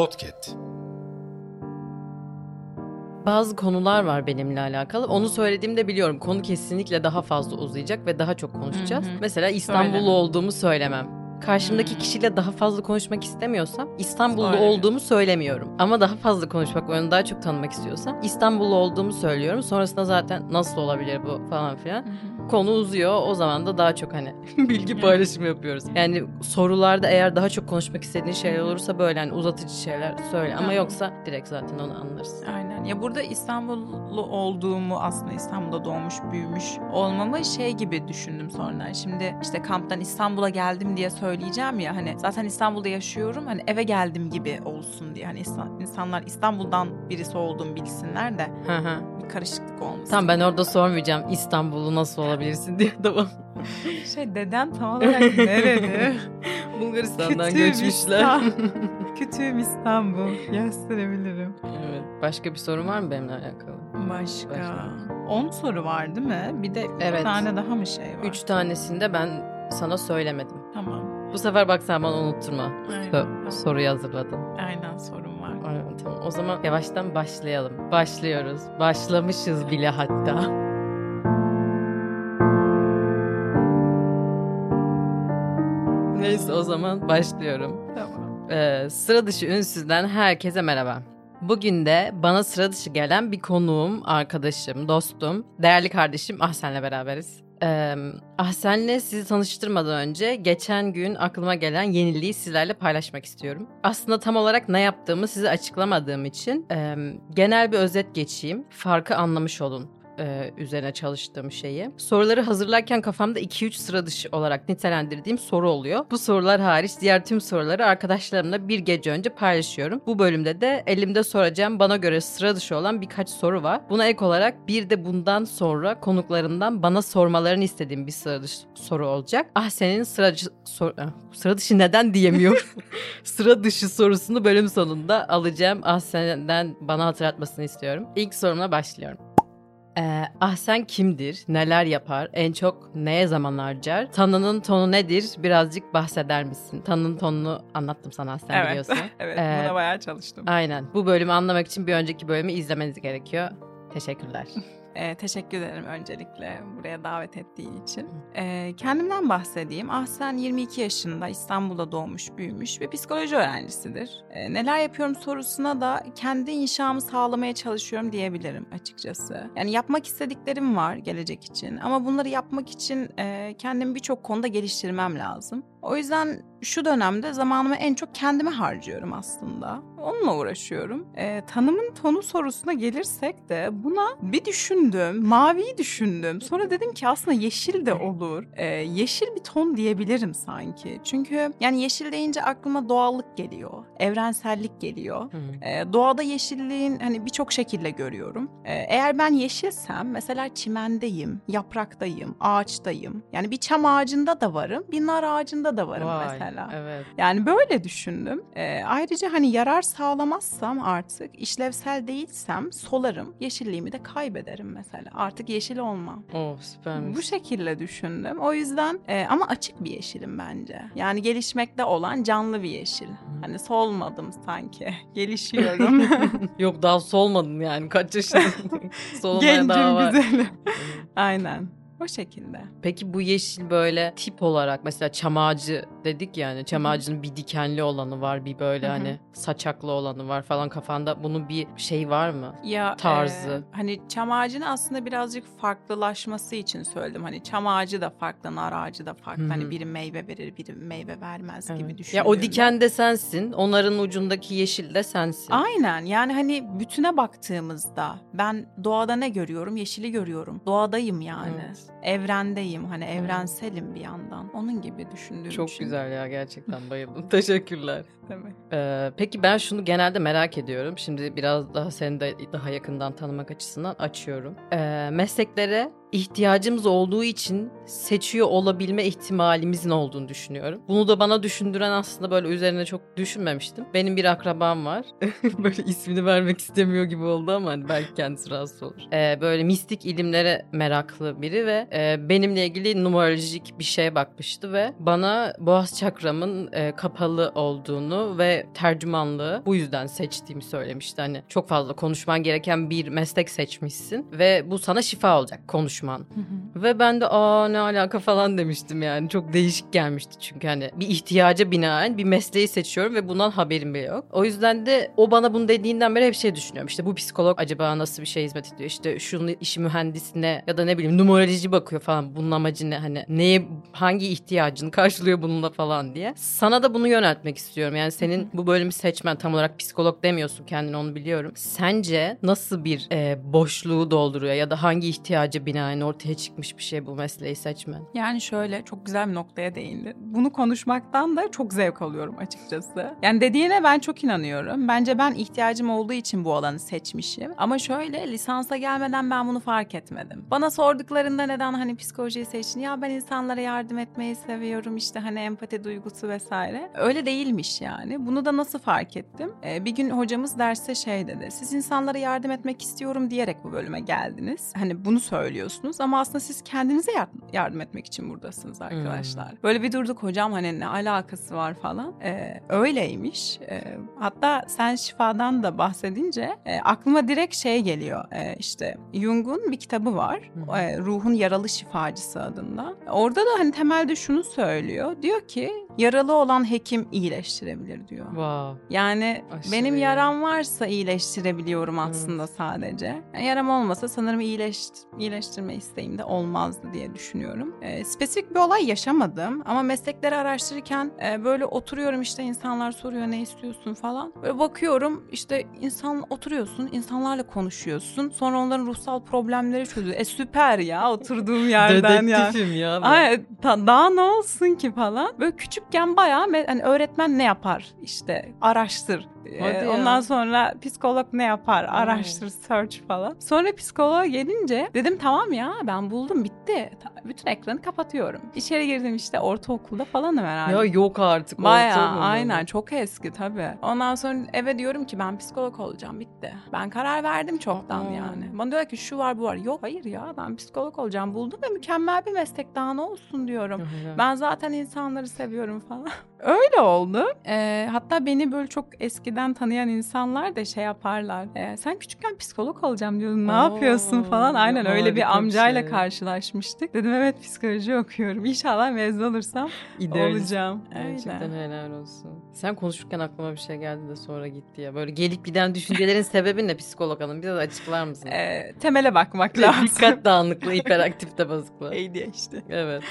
Podcast. Bazı konular var benimle alakalı. Onu söylediğimde biliyorum konu kesinlikle daha fazla uzayacak ve daha çok konuşacağız. Hı hı. Mesela İstanbullu Söyleme. olduğumu söylemem. Karşımdaki Hmm. kişiyle daha fazla konuşmak istemiyorsam İstanbullu Söylemiyorum. olduğumu söylemiyorum. Ama daha fazla konuşmak onu daha çok tanımak istiyorsam İstanbullu olduğumu söylüyorum. Sonrasında zaten nasıl olabilir bu falan filan. Konu uzuyor. O zaman da daha çok hani bilgi paylaşımı yapıyoruz. Yani sorularda eğer daha çok konuşmak istediğin şeyler olursa böyle hani uzatıcı şeyler söyle. Ama yoksa direkt zaten onu anlarız. Aynen. Ya burada İstanbullu olduğumu aslında İstanbul'da doğmuş, büyümüş olmamı şey gibi düşündüm sonra. Şimdi işte kamptan İstanbul'a geldim diye söyleyeceğim ya hani zaten İstanbul'da yaşıyorum hani eve geldim gibi olsun diye. Hani insan- insanlar İstanbul'dan birisi olduğumu bilsinler de Hı hı. Karışıklık olmasın. Tamam ben orada sormayacağım İstanbullu nasıl olabilirsin diye tamam. Şey deden tam olarak nerede? Bulgaristan'dan Kütüğüm göçmüşler. İstanbul. Kütüğüm İstanbul. Gösterebilirim. evet. Başka bir sorun var mı benimle alakalı? Başka. Başka. 10 soru var değil mi? Bir de 3 Evet. tane daha mı şey var? Üç tanesinde ben sana söylemedim. Tamam. Bu sefer bak sen bana unutturma. Aynen. So- soruyu hazırladın. Aynen. Aynen, tamam. O zaman yavaştan başlayalım. Başlıyoruz. Başlamışız bile hatta. Neyse o zaman başlıyorum. Tamam. Ee, sıra dışı ünsüzden herkese merhaba. Bugün de bana sıra dışı gelen bir konuğum, arkadaşım, dostum, değerli kardeşim Ahsen'le beraberiz. Ee, Ahsen'le sizi tanıştırmadan önce geçen gün aklıma gelen yeniliği sizlerle paylaşmak istiyorum. Aslında tam olarak ne yaptığımı size açıklamadığım için e, genel bir özet geçeyim. Farkı anlamış olun e, üzerine çalıştığım şeyi. Soruları hazırlarken kafamda 2-3 sıra dışı olarak nitelendirdiğim soru oluyor. Bu sorular hariç diğer tüm soruları arkadaşlarımla bir gece önce paylaşıyorum. Bu bölümde de elimde soracağım bana göre sıra dışı olan birkaç soru var. Buna ek olarak bir de bundan sonra konuklarından bana sormalarını istediğim bir sıra dışı soru olacak. Ah senin sıra dışı, sor- ah, sıra dışı neden diyemiyorum. sıra dışı sorusunu bölüm sonunda alacağım. Ah senden bana hatırlatmasını istiyorum. İlk sorumla başlıyorum. Ee, Ahsen kimdir? Neler yapar? En çok neye zaman harcar? Tanının tonu nedir? Birazcık bahseder misin? Tanının tonunu anlattım sana Ahsen evet. biliyorsun. evet. Ee, Buna bayağı çalıştım. Aynen. Bu bölümü anlamak için bir önceki bölümü izlemeniz gerekiyor. Teşekkürler. Ee, teşekkür ederim öncelikle buraya davet ettiği için. Ee, kendimden bahsedeyim. Ahsen 22 yaşında İstanbul'da doğmuş, büyümüş ve psikoloji öğrencisidir. Ee, neler yapıyorum sorusuna da kendi inşamı sağlamaya çalışıyorum diyebilirim açıkçası. Yani yapmak istediklerim var gelecek için ama bunları yapmak için e, kendimi birçok konuda geliştirmem lazım. O yüzden şu dönemde zamanımı en çok kendime harcıyorum aslında. Onunla uğraşıyorum. Ee, tanımın tonu sorusuna gelirsek de buna bir düşündüm. Maviyi düşündüm. Sonra dedim ki aslında yeşil de olur. Ee, yeşil bir ton diyebilirim sanki. Çünkü yani yeşil deyince aklıma doğallık geliyor. Evrensellik geliyor. Ee, doğada yeşilliğin hani birçok şekilde görüyorum. Ee, eğer ben yeşilsem mesela çimendeyim, yapraktayım, ağaçtayım. Yani bir çam ağacında da varım, bir nar ağacında da varım Vay, mesela. Evet. Yani böyle düşündüm. Ee, ayrıca hani yarar sağlamazsam artık işlevsel değilsem solarım. Yeşilliğimi de kaybederim mesela. Artık yeşil olmam. Oh süpermiş. Bu şekilde düşündüm. O yüzden e, ama açık bir yeşilim bence. Yani gelişmekte olan canlı bir yeşil. Hani solmadım sanki. Gelişiyorum. Yok daha solmadın yani. Kaç yaşındasın? Solmaya daha var. Güzelim. Aynen. O şekilde. Peki bu yeşil böyle tip olarak mesela çam ağacı dedik yani çam ağacının bir dikenli olanı var bir böyle Hı hı. hani saçaklı olanı var falan kafanda bunun bir şey var mı? Ya Tarzı. e, hani çam ağacını aslında birazcık farklılaşması için söyledim. Hani çam ağacı da farklı, nar ağacı da farklı. Hı hı. Hani biri meyve verir, biri meyve vermez gibi Evet. düşündüğümde. Ya o diken de sensin, onarın ucundaki yeşil de sensin. Aynen yani hani bütüne baktığımızda ben doğada ne görüyorum? Yeşili görüyorum. Doğadayım yani. Evet. Evrendeyim hani evrenselim bir yandan. Onun gibi düşündüğüm Çok için. güzel ya gerçekten bayıldım. Teşekkürler. Demek. Ee, peki ben şunu genelde merak ediyorum. Şimdi biraz daha seni de daha yakından tanımak açısından açıyorum. Ee, mesleklere ihtiyacımız olduğu için seçiyor olabilme ihtimalimizin olduğunu düşünüyorum. Bunu da bana düşündüren aslında böyle üzerine çok düşünmemiştim. Benim bir akrabam var. böyle ismini vermek istemiyor gibi oldu ama hani belki kendisi rahatsız olur. Ee, böyle mistik ilimlere meraklı biri ve e, benimle ilgili numerolojik bir şeye bakmıştı ve bana boğaz çakramın e, kapalı olduğunu ve tercümanlığı bu yüzden seçtiğimi söylemişti. Hani çok fazla konuşman gereken bir meslek seçmişsin ve bu sana şifa olacak konuşman. ve ben de aa ne alaka falan demiştim yani. Çok değişik gelmişti çünkü hani bir ihtiyaca binaen bir mesleği seçiyorum ve bundan haberim bile yok. O yüzden de o bana bunu dediğinden beri hep şey düşünüyorum. İşte bu psikolog acaba nasıl bir şey hizmet ediyor? İşte şunun işi mühendisine ya da ne bileyim numaroloji bakıyor falan. Bunun amacı ne? Hani neye hangi ihtiyacını karşılıyor bununla falan diye. Sana da bunu yöneltmek istiyorum. Yani senin bu bölümü seçmen tam olarak psikolog demiyorsun kendini onu biliyorum. Sence nasıl bir e, boşluğu dolduruyor ya da hangi ihtiyaca binaen ortaya çıkmış bir şey bu mesleği seçmen? Yani şöyle çok güzel bir noktaya değindi. Bunu konuşmaktan da çok zevk alıyorum açıkçası. Yani dediğine ben çok inanıyorum. Bence ben ihtiyacım olduğu için bu alanı seçmişim. Ama şöyle lisansa gelmeden ben bunu fark etmedim. Bana sorduklarında neden hani psikolojiyi seçtin? Ya ben insanlara yardım etmeyi seviyorum işte hani empati duygusu vesaire. Öyle değilmiş yani. Bunu da nasıl fark ettim? Ee, bir gün hocamız derste şey dedi. Siz insanlara yardım etmek istiyorum diyerek bu bölüme geldiniz. Hani bunu söylüyorsunuz ama aslında siz kendinize yardım, etmek için buradasınız arkadaşlar. Böyle bir durduk hocam hani ne alakası var falan. Ee, öyleymiş. Ee, hatta sen şifadan da bahsedince e, aklıma direkt şey geliyor. Ee, işte Jung'un bir kitabı var. Hı. Ee, Ruhun Yaralı Şifacısı adında. Orada da hani temelde şunu söylüyor. Diyor ki yaralı olan hekim iyileştirebilir diyor. Wow. Yani Aşırı benim iyi. yaram varsa iyileştirebiliyorum aslında sadece. Yani yaram olmasa sanırım iyileş, iyileştirme isteğim de olmazdı diye düşünüyorum. Ee, spesifik bir olay yaşamadım ama meslekleri araştırırken e, böyle oturuyorum işte insanlar soruyor ne istiyorsun falan. Böyle bakıyorum işte insan oturuyorsun, insanlarla konuşuyorsun. Sonra onların ruhsal problemleri çözüyor. E süper ya oturduğum yerden ya. Dedektifim ya. ben. Ay, ta- daha ne olsun ki falan. Böyle küçükken bayağı hani öğretmen ne yapar işte araştır. Ee, ondan sonra psikolog ne yapar araştır search falan. Sonra psikoloğa gelince dedim tamam ya ben buldum bitti. Bütün ekranı kapatıyorum. İçeri girdim işte ortaokulda falanım herhalde. Ya yok artık. Bayağı aynen çok eski tabii. Ondan sonra eve diyorum ki ben psikolog olacağım bitti. Ben karar verdim çoktan Aa. yani. Bana diyor ki şu var bu var. Yok hayır ya ben psikolog olacağım buldum ve mükemmel bir meslek daha ne olsun diyorum. Ben zaten insanları seviyorum falan. Öyle oldu. Ee, hatta beni böyle çok eskiden tanıyan insanlar da şey yaparlar. Ee, sen küçükken psikolog olacağım diyordun. Ne Oo, yapıyorsun falan. Aynen öyle harika bir bir amcayla şey. karşılaşmıştık. Dedim evet psikoloji okuyorum. İnşallah mezun olursam İdealist. olacağım. Gerçekten Öyle. helal olsun. Sen konuşurken aklıma bir şey geldi de sonra gitti ya. Böyle gelip giden düşüncelerin sebebi ne psikolog hanım? De açıklar mısın? Ee, temele bakmak lazım. Dikkat dağınıklığı, hiperaktif de bozukluğu. ADHD. Evet.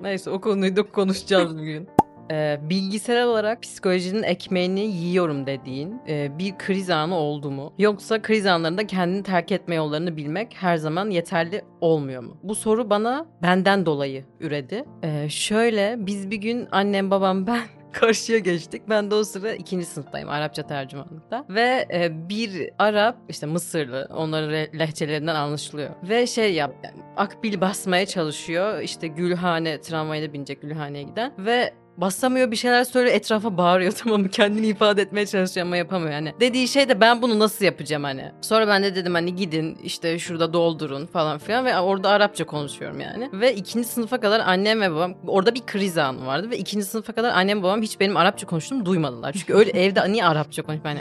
Neyse o konuyu da konuşacağız bugün. Ee, bilgisayar olarak psikolojinin ekmeğini yiyorum dediğin e, bir kriz anı oldu mu? Yoksa kriz anlarında kendini terk etme yollarını bilmek her zaman yeterli olmuyor mu? Bu soru bana benden dolayı üredi. Ee, şöyle biz bir gün annem babam ben karşıya geçtik. Ben de o sıra ikinci sınıftayım Arapça tercümanlıkta. Ve e, bir Arap işte Mısırlı onların lehçelerinden anlaşılıyor. Ve şey yap akbil basmaya çalışıyor. İşte Gülhane tramvayla binecek Gülhane'ye giden. Ve basamıyor bir şeyler söylüyor etrafa bağırıyor tamam mı kendini ifade etmeye çalışıyor ama yapamıyor yani. Dediği şey de ben bunu nasıl yapacağım hani. Sonra ben de dedim hani gidin işte şurada doldurun falan filan ve orada Arapça konuşuyorum yani. Ve ikinci sınıfa kadar annem ve babam orada bir kriz anı vardı ve ikinci sınıfa kadar annem babam hiç benim Arapça konuştuğumu duymadılar. Çünkü öyle evde niye Arapça konuş hani.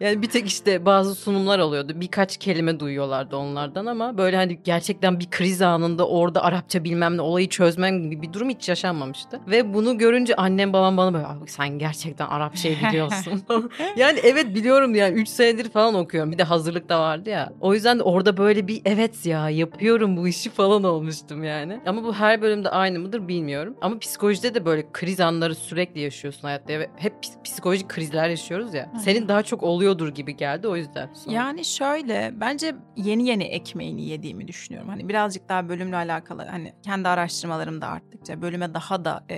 Yani bir tek işte bazı sunumlar oluyordu. Birkaç kelime duyuyorlardı onlardan ama böyle hani gerçekten bir kriz anında orada Arapça bilmem ne olayı çözmem gibi bir durum hiç yaşanmamıştı. Ve bunu görünce annem babam bana böyle "Abi sen gerçekten Arapçayı biliyorsun. yani evet biliyorum yani 3 senedir falan okuyorum. Bir de hazırlık da vardı ya. O yüzden de orada böyle bir evet ya yapıyorum bu işi falan olmuştum yani. Ama bu her bölümde aynı mıdır bilmiyorum. Ama psikolojide de böyle kriz anları sürekli yaşıyorsun hayatta. Ve hep psikolojik krizler yaşıyoruz ya. Senin daha çok oluyordur gibi geldi o yüzden. Sonra- Yani şöyle bence yeni yeni ekmeğini yediğimi düşünüyorum. Hani birazcık daha bölümle alakalı hani kendi araştırmalarım da arttıkça bölüme daha da e,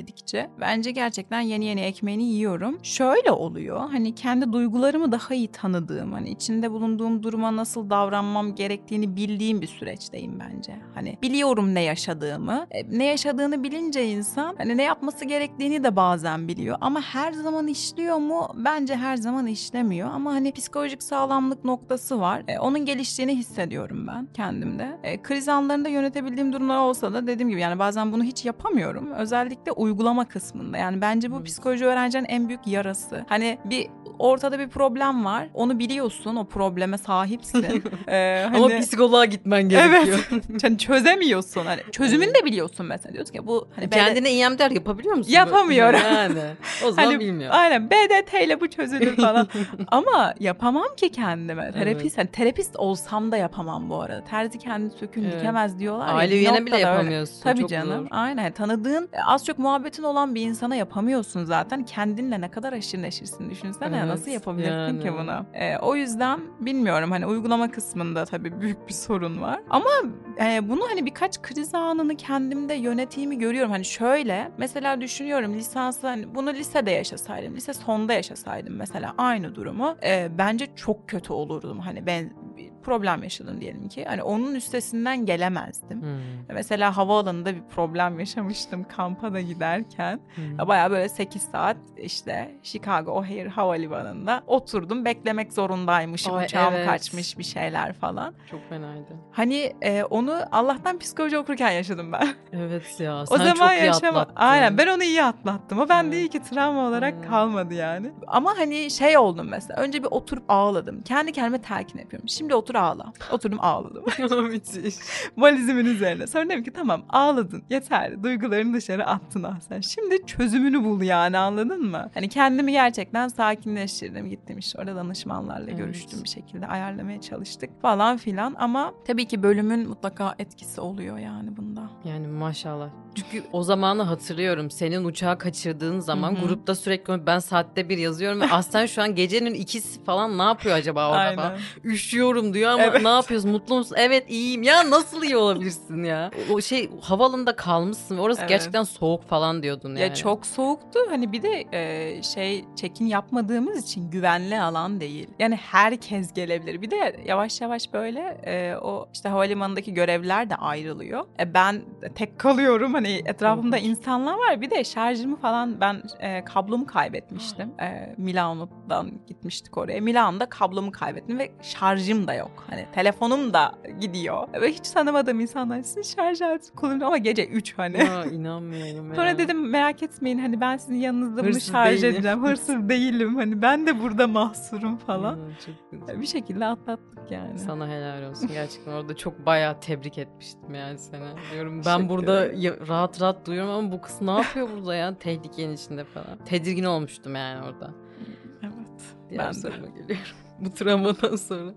ilerledikçe bence gerçekten yeni yeni ekmeğini yiyorum. Şöyle oluyor hani kendi duygularımı daha iyi tanıdığım hani içinde bulunduğum duruma nasıl davranmam gerektiğini bildiğim bir süreçteyim bence. Hani biliyorum ne yaşadığımı. E, ne yaşadığını bilince insan hani ne yapması gerektiğini de bazen biliyor ama her zaman işliyor mu? Bence her zaman işlemiyor ama hani psikolojik sağlamlık noktası var. E, onun geliştiğini hissediyorum ben kendimde. E, kriz anlarında yönetebildiğim durumlar olsa da dediğim gibi yani bazen bunu hiç yapamıyorum. Özellikle uygulama kısmında. Yani bence bu Evet. psikoloji öğrencinin en büyük yarası. Hani bir ortada bir problem var. Onu biliyorsun. O probleme sahipsin. Ee, Ama hani- psikoloğa gitmen gerekiyor. hani çözemiyorsun. Hani çözümünü de biliyorsun mesela. Diyorsun ki bu hani BD Kendine EMDR yapabiliyor musun? Yapamıyorum. Yani. O zaman Hani- bilmiyorum. Aynen BDT ile bu çözülür falan. Ama yapamam ki kendime. Terapist, hani terapist olsam da yapamam bu arada. Terzi kendini sökün Evet. dikemez diyorlar ya. Aile üyene bile noktada öyle. yapamıyorsun. Tabii Çok canım. zor. Aynen. Tanıdığın e, az çok muhabbetin olan bir insana yapamıyorsun zaten. Kendinle ne kadar aşırı neşirsin düşünsene. Evet, Nasıl yapabilirsin ki yani. bunu? E, o yüzden bilmiyorum hani uygulama kısmında tabii büyük bir sorun var. Ama e, bunu hani birkaç kriz anını kendimde yönettiğimi görüyorum. Hani şöyle mesela düşünüyorum lisansı hani bunu lisede yaşasaydım, lise sonda yaşasaydım mesela aynı durumu e, bence çok kötü olurdum. Hani ben problem yaşadım diyelim ki. Hani onun üstesinden gelemezdim. Hmm. Mesela havaalanında bir problem yaşamıştım kampa da giderken. Hmm. Ya Bayağı böyle 8 saat işte Chicago O'Hare Havalimanı'nda oturdum. Beklemek zorundaymışım. Ay, Uçağım evet. kaçmış bir şeyler falan. Çok fenaydı. Hani e, onu Allah'tan psikoloji okurken yaşadım ben. Evet ya. o Sen zaman çok iyi yaşama. atlattın. Aynen ben onu iyi atlattım. O bende Evet. iyi ki travma olarak Hmm. kalmadı yani. Ama hani şey oldum mesela. Önce bir oturup ağladım. Kendi kendime telkin yapıyorum. Şimdi otur ağla. Oturdum ağladım. Müthiş. valizimin üzerine. Sonra dedim ki tamam ağladın yeter duygularını dışarı attın ah sen. Şimdi çözümünü bul yani anladın mı? Hani kendimi gerçekten sakinleştirdim. Gittim işte orada danışmanlarla Evet. görüştüm bir şekilde ayarlamaya çalıştık falan filan. Ama tabii ki bölümün mutlaka etkisi oluyor yani bunda. Yani maşallah. Çünkü o zamanı hatırlıyorum. Senin uçağı kaçırdığın zaman Hı hı. grupta sürekli ben saatte bir yazıyorum ve Aslen şu an gecenin ikisi falan ne yapıyor acaba orada falan. Üşüyorum diyor ama Evet. ne yapıyorsun mutlu musun? Evet iyiyim ya nasıl iyi olabilirsin ya? O şey havalında kalmışsın orası Evet. gerçekten soğuk falan diyordun yani. Ya çok soğuktu. Hani bir de e, şey check-in yapmadığımız için güvenli alan değil. Yani herkes gelebilir. Bir de yavaş yavaş böyle e, o işte havalimanındaki görevliler de ayrılıyor. E, ben tek kalıyorum. Hani etrafımda insanlar var. Bir de şarjımı falan ben e, kablomu kaybetmiştim. E, Milano'dan gitmiştik oraya. Milano'da kablomu kaybettim ve şarjım da yok. Hani telefonum da gidiyor. Ve hiç tanımadığım insanlar sizin şarj aleti kullanıyor ama gece 3 hani. Ya inanmıyorum ya. Sonra dedim merak etmeyin hani ben sizin yanınızda bunu Hırsız şarj değilim. edeceğim. Hırsız değilim hani ben de burada mahsurum falan. Güzel. Bir şekilde atlattık yani. Sana helal olsun gerçekten orada çok bayağı tebrik etmiştim yani seni. Diyorum ben burada rahat rahat duyuyorum ama bu kız ne yapıyor burada ya tehlikenin içinde falan. Tedirgin olmuştum yani orada. Evet. Diğer Ben de. soruma geliyorum. bu travmadan sonra.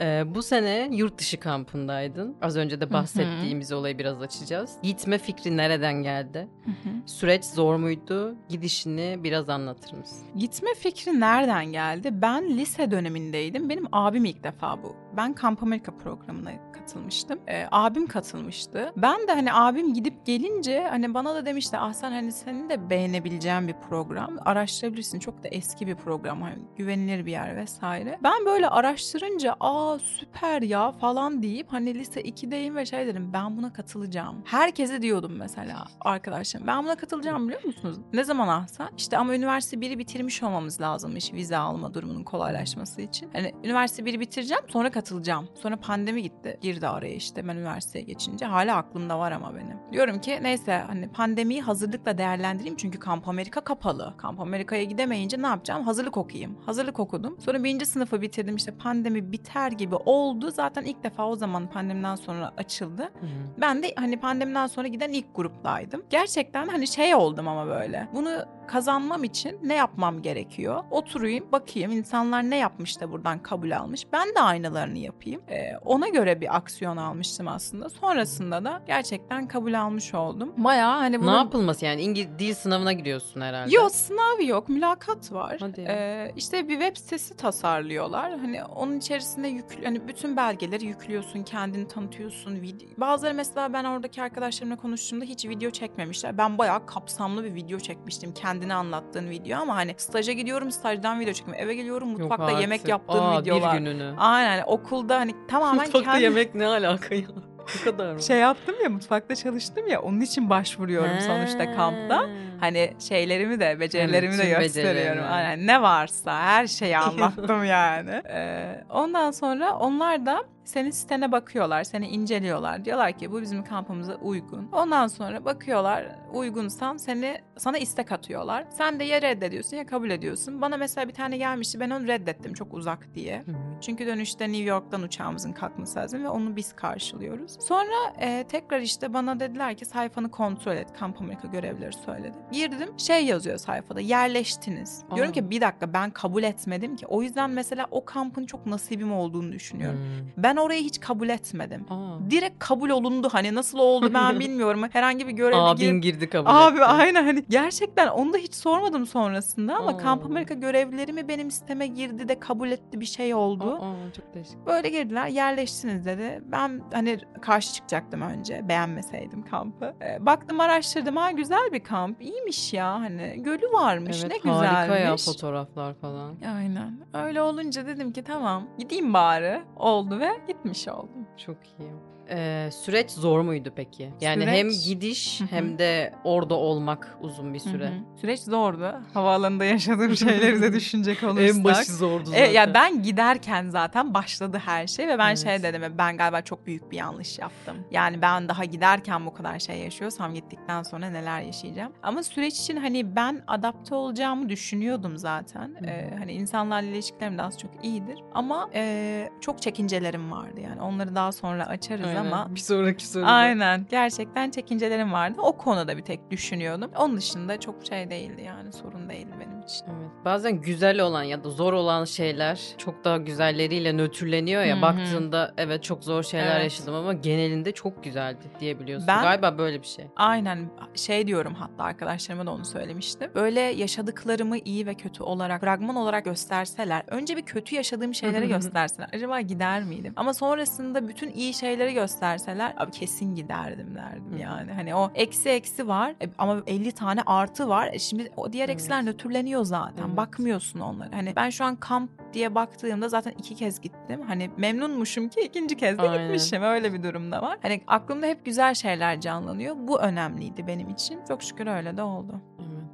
Ee, bu sene yurt dışı kampındaydın. Az önce de bahsettiğimiz olayı biraz açacağız. Gitme fikri nereden geldi? Hı hı. Süreç zor muydu? Gidişini biraz anlatır mısın? Gitme fikri nereden geldi? Ben lise dönemindeydim. Benim abim ilk defa bu. Ben Kamp Amerika programına katılmıştım. Ee, abim katılmıştı. Ben de hani abim gidip gelince hani bana da demişti ah sen hani senin de beğenebileceğin bir program. Araştırabilirsin. Çok da eski bir program. Hani güvenilir bir yer vesaire. Ben böyle araştırınca aa süper ya falan deyip hani lise 2'deyim ve şey dedim ben buna katılacağım. Herkese diyordum mesela arkadaşlarım. Ben buna katılacağım biliyor musunuz? Ne zaman Ahsen? İşte ama üniversite 1'i bitirmiş olmamız lazımmış vize alma durumunun kolaylaşması için. Hani üniversite 1'i bitireceğim sonra katılacağım. Sonra pandemi gitti. Girdi araya işte ben üniversiteye geçince. Hala aklımda var ama benim. Diyorum ki neyse hani pandemiyi hazırlıkla değerlendireyim çünkü Kamp Amerika kapalı. Kamp Amerika'ya gidemeyince ne yapacağım? Hazırlık okuyayım. Hazırlık okudum. Sonra birinci sınıfı bitirdim işte pandemi biter gibi oldu. Zaten ilk defa o zaman pandemiden sonra açıldı. Ben de hani pandemiden sonra giden ilk gruptaydım. Gerçekten hani şey oldum ama böyle. Bunu kazanmam için ne yapmam gerekiyor? Oturayım, bakayım insanlar ne yapmış da buradan kabul almış. Ben de aynalarını yapayım. Ee, ona göre bir aksiyon almıştım aslında. Sonrasında da gerçekten kabul almış oldum. Bayağı hani Ne bunun... yapılması yani? İngiliz dil sınavına giriyorsun herhalde. Yok sınav yok mülakat var. Hadi. Ee, işte bir web sitesi tasarlıyorlar. Hani onun içerisinde yük, hani bütün belgeleri yüklüyorsun, kendini tanıtıyorsun. Video. Bazıları mesela ben oradaki arkadaşlarımla konuştuğumda hiç video çekmemişler. Ben bayağı kapsamlı bir video çekmiştim. Kendini anlattığın video ama hani staja gidiyorum, stajdan video çekmiyorum. Eve geliyorum, Yok mutfakta yemek artık. yaptığım Aa, videolar. Bir gününü. Aynen hani okulda hani tamamen Mutfakta kendi... yemek ne alaka ya? Bu kadar mı? Şey yaptım ya mutfakta çalıştım ya onun için başvuruyorum sonuçta kampta. Hani şeylerimi de becerilerimi Evet, de tüm gösteriyorum. Aynen ne varsa her şeyi anlattım yani. Ee, ondan sonra onlar da senin sitene bakıyorlar, seni inceliyorlar. Diyorlar ki bu bizim kampımıza uygun. Ondan sonra bakıyorlar uygunsan seni sana istek atıyorlar. Sen de ya reddediyorsun ya kabul ediyorsun. Bana mesela bir tane gelmişti ben onu reddettim çok uzak diye. Hı. Çünkü dönüşte New York'tan uçağımızın kalkması lazım ve onu biz karşılıyoruz. Sonra e, tekrar işte bana dediler ki sayfanı kontrol et. Kamp Amerika görevlileri söyledi. Girdim şey yazıyor sayfada yerleştiniz. Diyorum Aa. ki bir dakika ben kabul etmedim ki. O yüzden mesela o kampın çok nasibim olduğunu düşünüyorum. Hmm. Ben orayı hiç kabul etmedim. Aa. Direkt kabul olundu hani nasıl oldu ben bilmiyorum. Herhangi bir görevli Abin girip girdi kabul Abi etti. aynen hani gerçekten onu da hiç sormadım sonrasında ama Aa. Kamp Amerika görevlileri mi benim siteme girdi de kabul etti bir şey oldu. Aa, çok değişik. Böyle girdiler yerleştiniz dedi. Ben hani karşı çıkacaktım önce beğenmeseydim kampı. Ee, baktım araştırdım ha güzel bir kamp iyiymiş ya hani gölü varmış Evet ne güzelmiş. harika ya fotoğraflar falan. Aynen öyle olunca dedim ki tamam gideyim bari oldu ve gitmiş oldum. Çok iyi. Ee, süreç zor muydu peki? Yani Süreç- hem gidiş hem de orada olmak uzun bir süre. Süreç zordu. Havaalanında yaşadığım şeyleri de düşünecek olursak. En başı zordu E, zaten. ya ben giderken zaten başladı her şey ve ben Evet. şey dedim ben galiba çok büyük bir yanlış yaptım. Yani ben daha giderken bu kadar şey yaşıyorsam gittikten sonra neler yaşayacağım. Ama süreç için hani ben adapte olacağımı düşünüyordum zaten. Hı hı. E, hani insanlarla ilişkilerim de az çok iyidir. Ama e, çok çekincelerim vardı yani. Onları daha sonra açarız Aynen. ama bir sonraki soruda. Aynen. Gerçekten çekincelerim vardı. O konuda bir tek düşünüyordum. Onun dışında çok şey değildi yani. Sorun değildi benim için. Evet. Bazen güzel olan ya da zor olan şeyler çok daha güzelleriyle nötrleniyor ya. Hı hı. Baktığında evet çok zor şeyler Evet. yaşadım ama genelinde çok güzeldi diyebiliyorsun. Ben- Galiba böyle bir şey. Aynen şey diyorum hatta arkadaşlarıma da onu söylemiştim. Böyle yaşadıklarımı iyi ve kötü olarak fragman olarak gösterseler önce bir kötü yaşadığım şeyleri gösterseler acaba gider miydim? Ama sonrasında bütün iyi şeyleri gösterseler abi kesin giderdim derdim Hı. yani. Hani o eksi eksi var e, ama 50 tane artı var. E şimdi o diğer Evet. eksiler nötrleniyor zaten. Evet. Bakmıyorsun onlara. Hani ben şu an kamp diye baktığımda zaten iki kez gittim. Hani memnunmuşum ki ikinci kez de Aynen. gitmişim. Öyle bir durumda var. Hani aklımda hep güzel şeyler canlanıyor. Bu önemliydi benim için. Çok şükür öyle de oldu.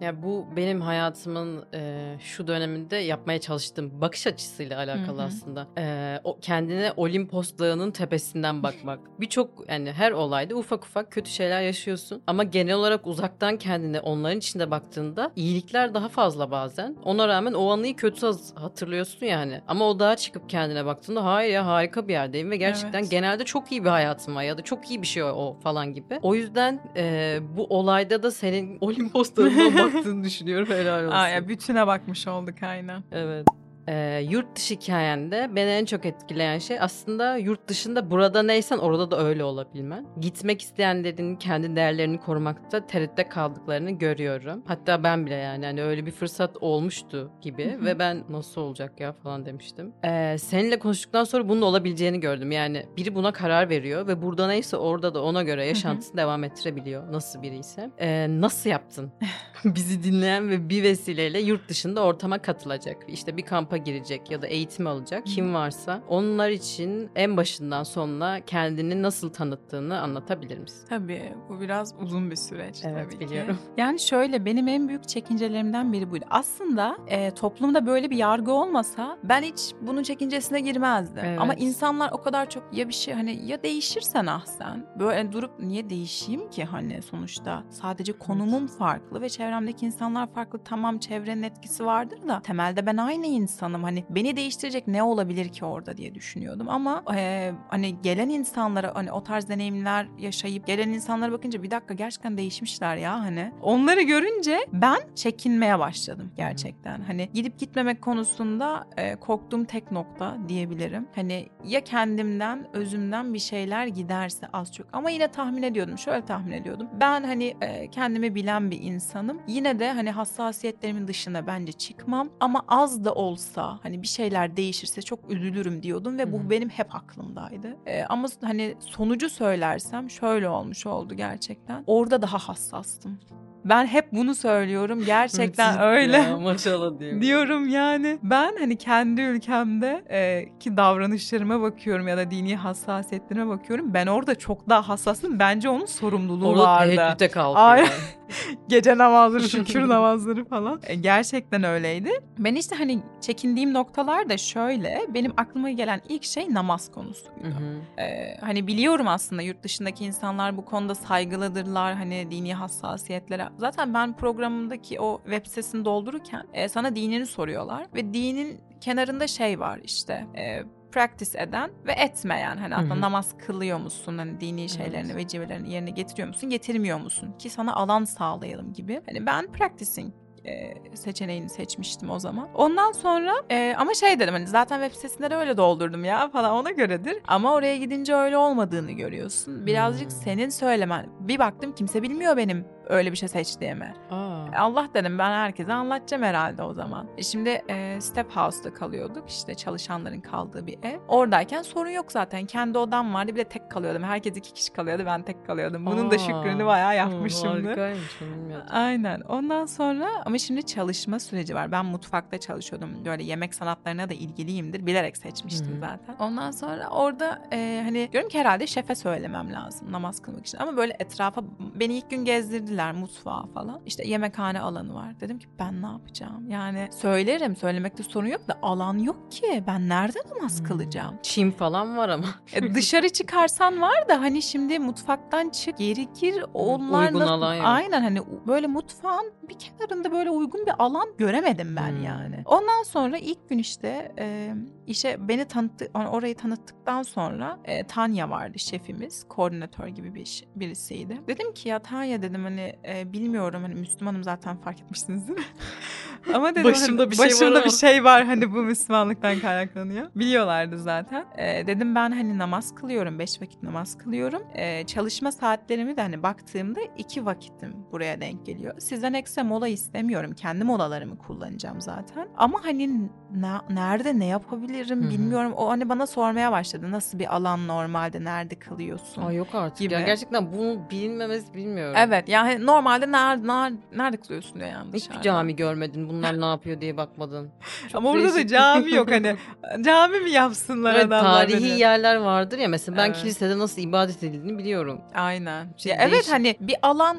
Ya bu benim hayatımın e, şu döneminde yapmaya çalıştığım bakış açısıyla alakalı Hı hı. aslında. E, o kendine Olimpos Dağı'nın tepesinden bakmak. Birçok yani her olayda ufak ufak kötü şeyler yaşıyorsun ama genel olarak uzaktan kendine onların içinde baktığında iyilikler daha fazla bazen. Ona rağmen o anıyı kötü hatırlıyorsun yani. Ama o dağa çıkıp kendine baktığında hayır ya harika bir yerdeyim ve gerçekten Evet. genelde çok iyi bir hayatım var ya da çok iyi bir şey o, o falan gibi. O yüzden e, bu olayda da senin Olimpos baktığını düşünüyorum. Helal olsun. Aa, ya bütüne bakmış olduk aynen. Evet. Ee, yurt dışı hikayende beni en çok etkileyen şey aslında yurt dışında burada neysen orada da öyle olabilmen. Gitmek isteyenlerin kendi değerlerini korumakta tereddütte kaldıklarını görüyorum. Hatta ben bile yani hani öyle bir fırsat olmuştu gibi ve ben nasıl olacak ya falan demiştim. Ee, seninle konuştuktan sonra bunun olabileceğini gördüm. Yani biri buna karar veriyor ve burada neyse orada da ona göre yaşantısını devam ettirebiliyor. Nasıl biri ise. Ee, nasıl yaptın? Bizi dinleyen ve bir vesileyle yurt dışında ortama katılacak. İşte bir kampa girecek ya da eğitim alacak kim varsa. Onlar için en başından sonuna kendini nasıl tanıttığını anlatabilir misin? Tabii bu biraz uzun bir süreç Evet, tabii biliyorum. ki. Yani şöyle benim en büyük çekincelerimden biri buydu. Aslında e, toplumda böyle bir yargı olmasa ben hiç bunun çekincesine girmezdim. Evet. Ama insanlar o kadar çok ya bir şey hani ya değişirsen ah sen. Böyle durup niye değişeyim ki hani sonuçta sadece konumum farklı ve çevremdeki insanlar farklı. Tamam çevrenin etkisi vardır da temelde ben aynı insanım. Hani beni değiştirecek ne olabilir ki orada diye düşünüyordum. Ama e, hani gelen insanlara hani o tarz deneyimler yaşayıp gelen insanlara bakınca bir dakika gerçekten değişmişler ya hani. Onları görünce ben çekinmeye başladım gerçekten. Hani gidip gitmemek konusunda e, korktuğum tek nokta diyebilirim. Hani ya kendimden, özümden bir şeyler giderse az çok. Ama yine tahmin ediyordum. Şöyle tahmin ediyordum. Ben hani e, kendimi bilen bir insanım. Yine de hani hassasiyetlerimin dışına bence çıkmam. Ama az da olsa hani bir şeyler değişirse çok üzülürüm diyordum ve bu Hı hı. benim hep aklımdaydı. E, ama hani sonucu söylersem şöyle olmuş oldu gerçekten. Orada daha hassastım. Ben hep bunu söylüyorum. Gerçekten öyle. Ya, maşallah diyorum. Diyorum yani. Ben hani kendi ülkemde e, ki davranışlarıma bakıyorum ya da dini hassasiyetlerime bakıyorum. Ben orada çok daha hassasım. Bence onun sorumluluğu Orada vardı. teheccüde kalkıyor. Gece namazları, şükür namazları falan. E, gerçekten öyleydi. Ben işte hani çekindiğim noktalar da şöyle. Benim aklıma gelen ilk şey namaz konusuydu. Hı hı. Ee, hani biliyorum aslında yurt dışındaki insanlar bu konuda saygılıdırlar hani dini hassasiyetlere. Zaten ben programımdaki o web sitesini doldururken e, sana dinini soruyorlar ve dinin kenarında şey var işte e, practice eden ve etmeyen hani hatta namaz kılıyor musun hani dini şeylerini vecibelerini yerine getiriyor musun getirmiyor musun ki sana alan sağlayalım gibi. Hani ben practicing e, seçeneğini seçmiştim o zaman. Ondan sonra e, ama şey dedim hani zaten web sitesinde de öyle doldurdum ya falan ona göredir. Ama oraya gidince öyle olmadığını görüyorsun. Birazcık Hmm. senin söylemen. Bir baktım kimse bilmiyor benim öyle bir şey seçtiğimi. Aa. Allah dedim ben herkese anlatacağım herhalde o zaman. E şimdi e, Step House'da kalıyorduk işte çalışanların kaldığı bir ev. Oradayken sorun yok zaten. Kendi odam vardı bir de tek kalıyordum. Herkes iki kişi kalıyordu ben tek kalıyordum. Bunun da Aa. şükrünü bayağı Hı, yapmışımdır. Harikaymış bilmiyordum. Aynen. Ondan sonra ama şimdi çalışma süreci var. Ben mutfakta çalışıyordum. Böyle yemek sanatlarına da ilgiliyimdir. Bilerek seçmiştim Hı zaten. Ondan sonra orada e, hani diyorum ki herhalde şefe söylemem lazım namaz kılmak için. Ama böyle etrafa beni ilk gün gezdirdiler mutfağa falan. İşte yemekhane alanı var. Dedim ki ben ne yapacağım? Yani söylerim. Söylemekte sorun yok da alan yok ki. Ben nerede namaz Hmm. kılacağım? Çim falan var ama. E, dışarı çıkarsan var da hani şimdi mutfaktan çık geri gir onlar Uygun alan yok. aynen hani böyle mutfağın bir kenarında böyle uygun bir alan göremedim ben Hmm. yani. Ondan sonra ilk gün işte e, işe beni tanıttı or- orayı tanıttıktan sonra e, Tanya vardı şefimiz koordinatör gibi bir birisiydi. Dedim ki ya Tanya dedim hani e, bilmiyorum hani Müslümanım zaten fark etmişsinizdir. Ama dedim Başımda hani, bir şey var başımda ama. bir şey var hani bu Müslümanlıktan kaynaklanıyor. Biliyorlardı zaten. Ee, dedim ben hani namaz kılıyorum. Beş vakit namaz kılıyorum. Ee, çalışma saatlerimi de hani baktığımda iki vakitim buraya denk geliyor. Sizden ekstra mola istemiyorum. Kendi molalarımı kullanacağım zaten. Ama hani na- nerede ne yapabilirim Hı hı. bilmiyorum. O hani bana sormaya başladı. Nasıl bir alan normalde nerede kılıyorsun? Ay yok artık Gibi. ya. Gerçekten bunu bilinmemesi bilmiyorum. Evet yani normalde nerede, nerede, nerede kılıyorsun diyor yani Hiçbir dışarıda. cami görmedin. Bunlar ne yapıyor diye bakmadın. Çok Ama orada da cami yok hani. Cami mi yapsınlar Evet, adamlar tarihi dedi. yerler vardır ya mesela ben Evet. kilisede nasıl ibadet edildiğini biliyorum. Aynen. Şey Ya evet hani bir alan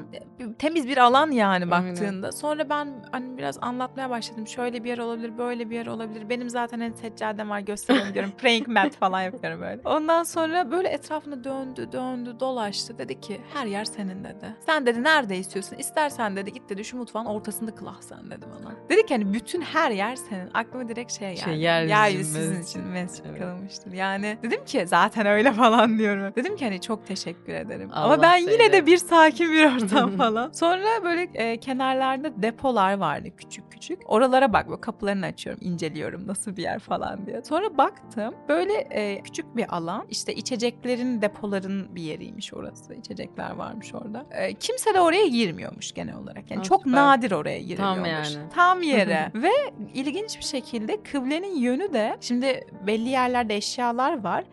temiz bir alan yani Aynen. baktığında. Sonra ben hani biraz anlatmaya başladım. Şöyle bir yer olabilir, böyle bir yer olabilir. Benim zaten hani seccadem var gösterelim diyorum. Praying mat falan yapıyorum böyle. Ondan sonra böyle etrafında döndü, döndü, dolaştı. Dedi ki her yer senin dedi. Sen dedi nerede istiyorsun? İstersen dedi git dedi şu mutfağın ortasında kıl ah sen dedi bana. Dedi ki hani bütün her yer senin. Aklıma direkt şey geldi. Şey, yeryüzü yeryüzü sizin için mescid Evet. kılınmıştır. Yani dedim ki zaten öyle falan diyorum. Dedim ki hani çok teşekkür ederim. Allah Ama ben yine de bir sakin bir ortam falan. Sonra böyle e, kenarlarda depolar vardı küçük küçük. Oralara bak böyle kapılarını açıyorum, inceliyorum nasıl bir yer falan diye. Sonra baktım böyle e, küçük bir alan. İşte içeceklerin depoların bir yeriymiş orası. İçecekler varmış orada. E, kimse de oraya girmiyormuş genel olarak. Yani Ha, çok süper. nadir oraya giriliyormuş. yani. Tam yere. Ve ilginç bir şekilde kıblenin yönü de şimdi belli yerlerde eşyalar var.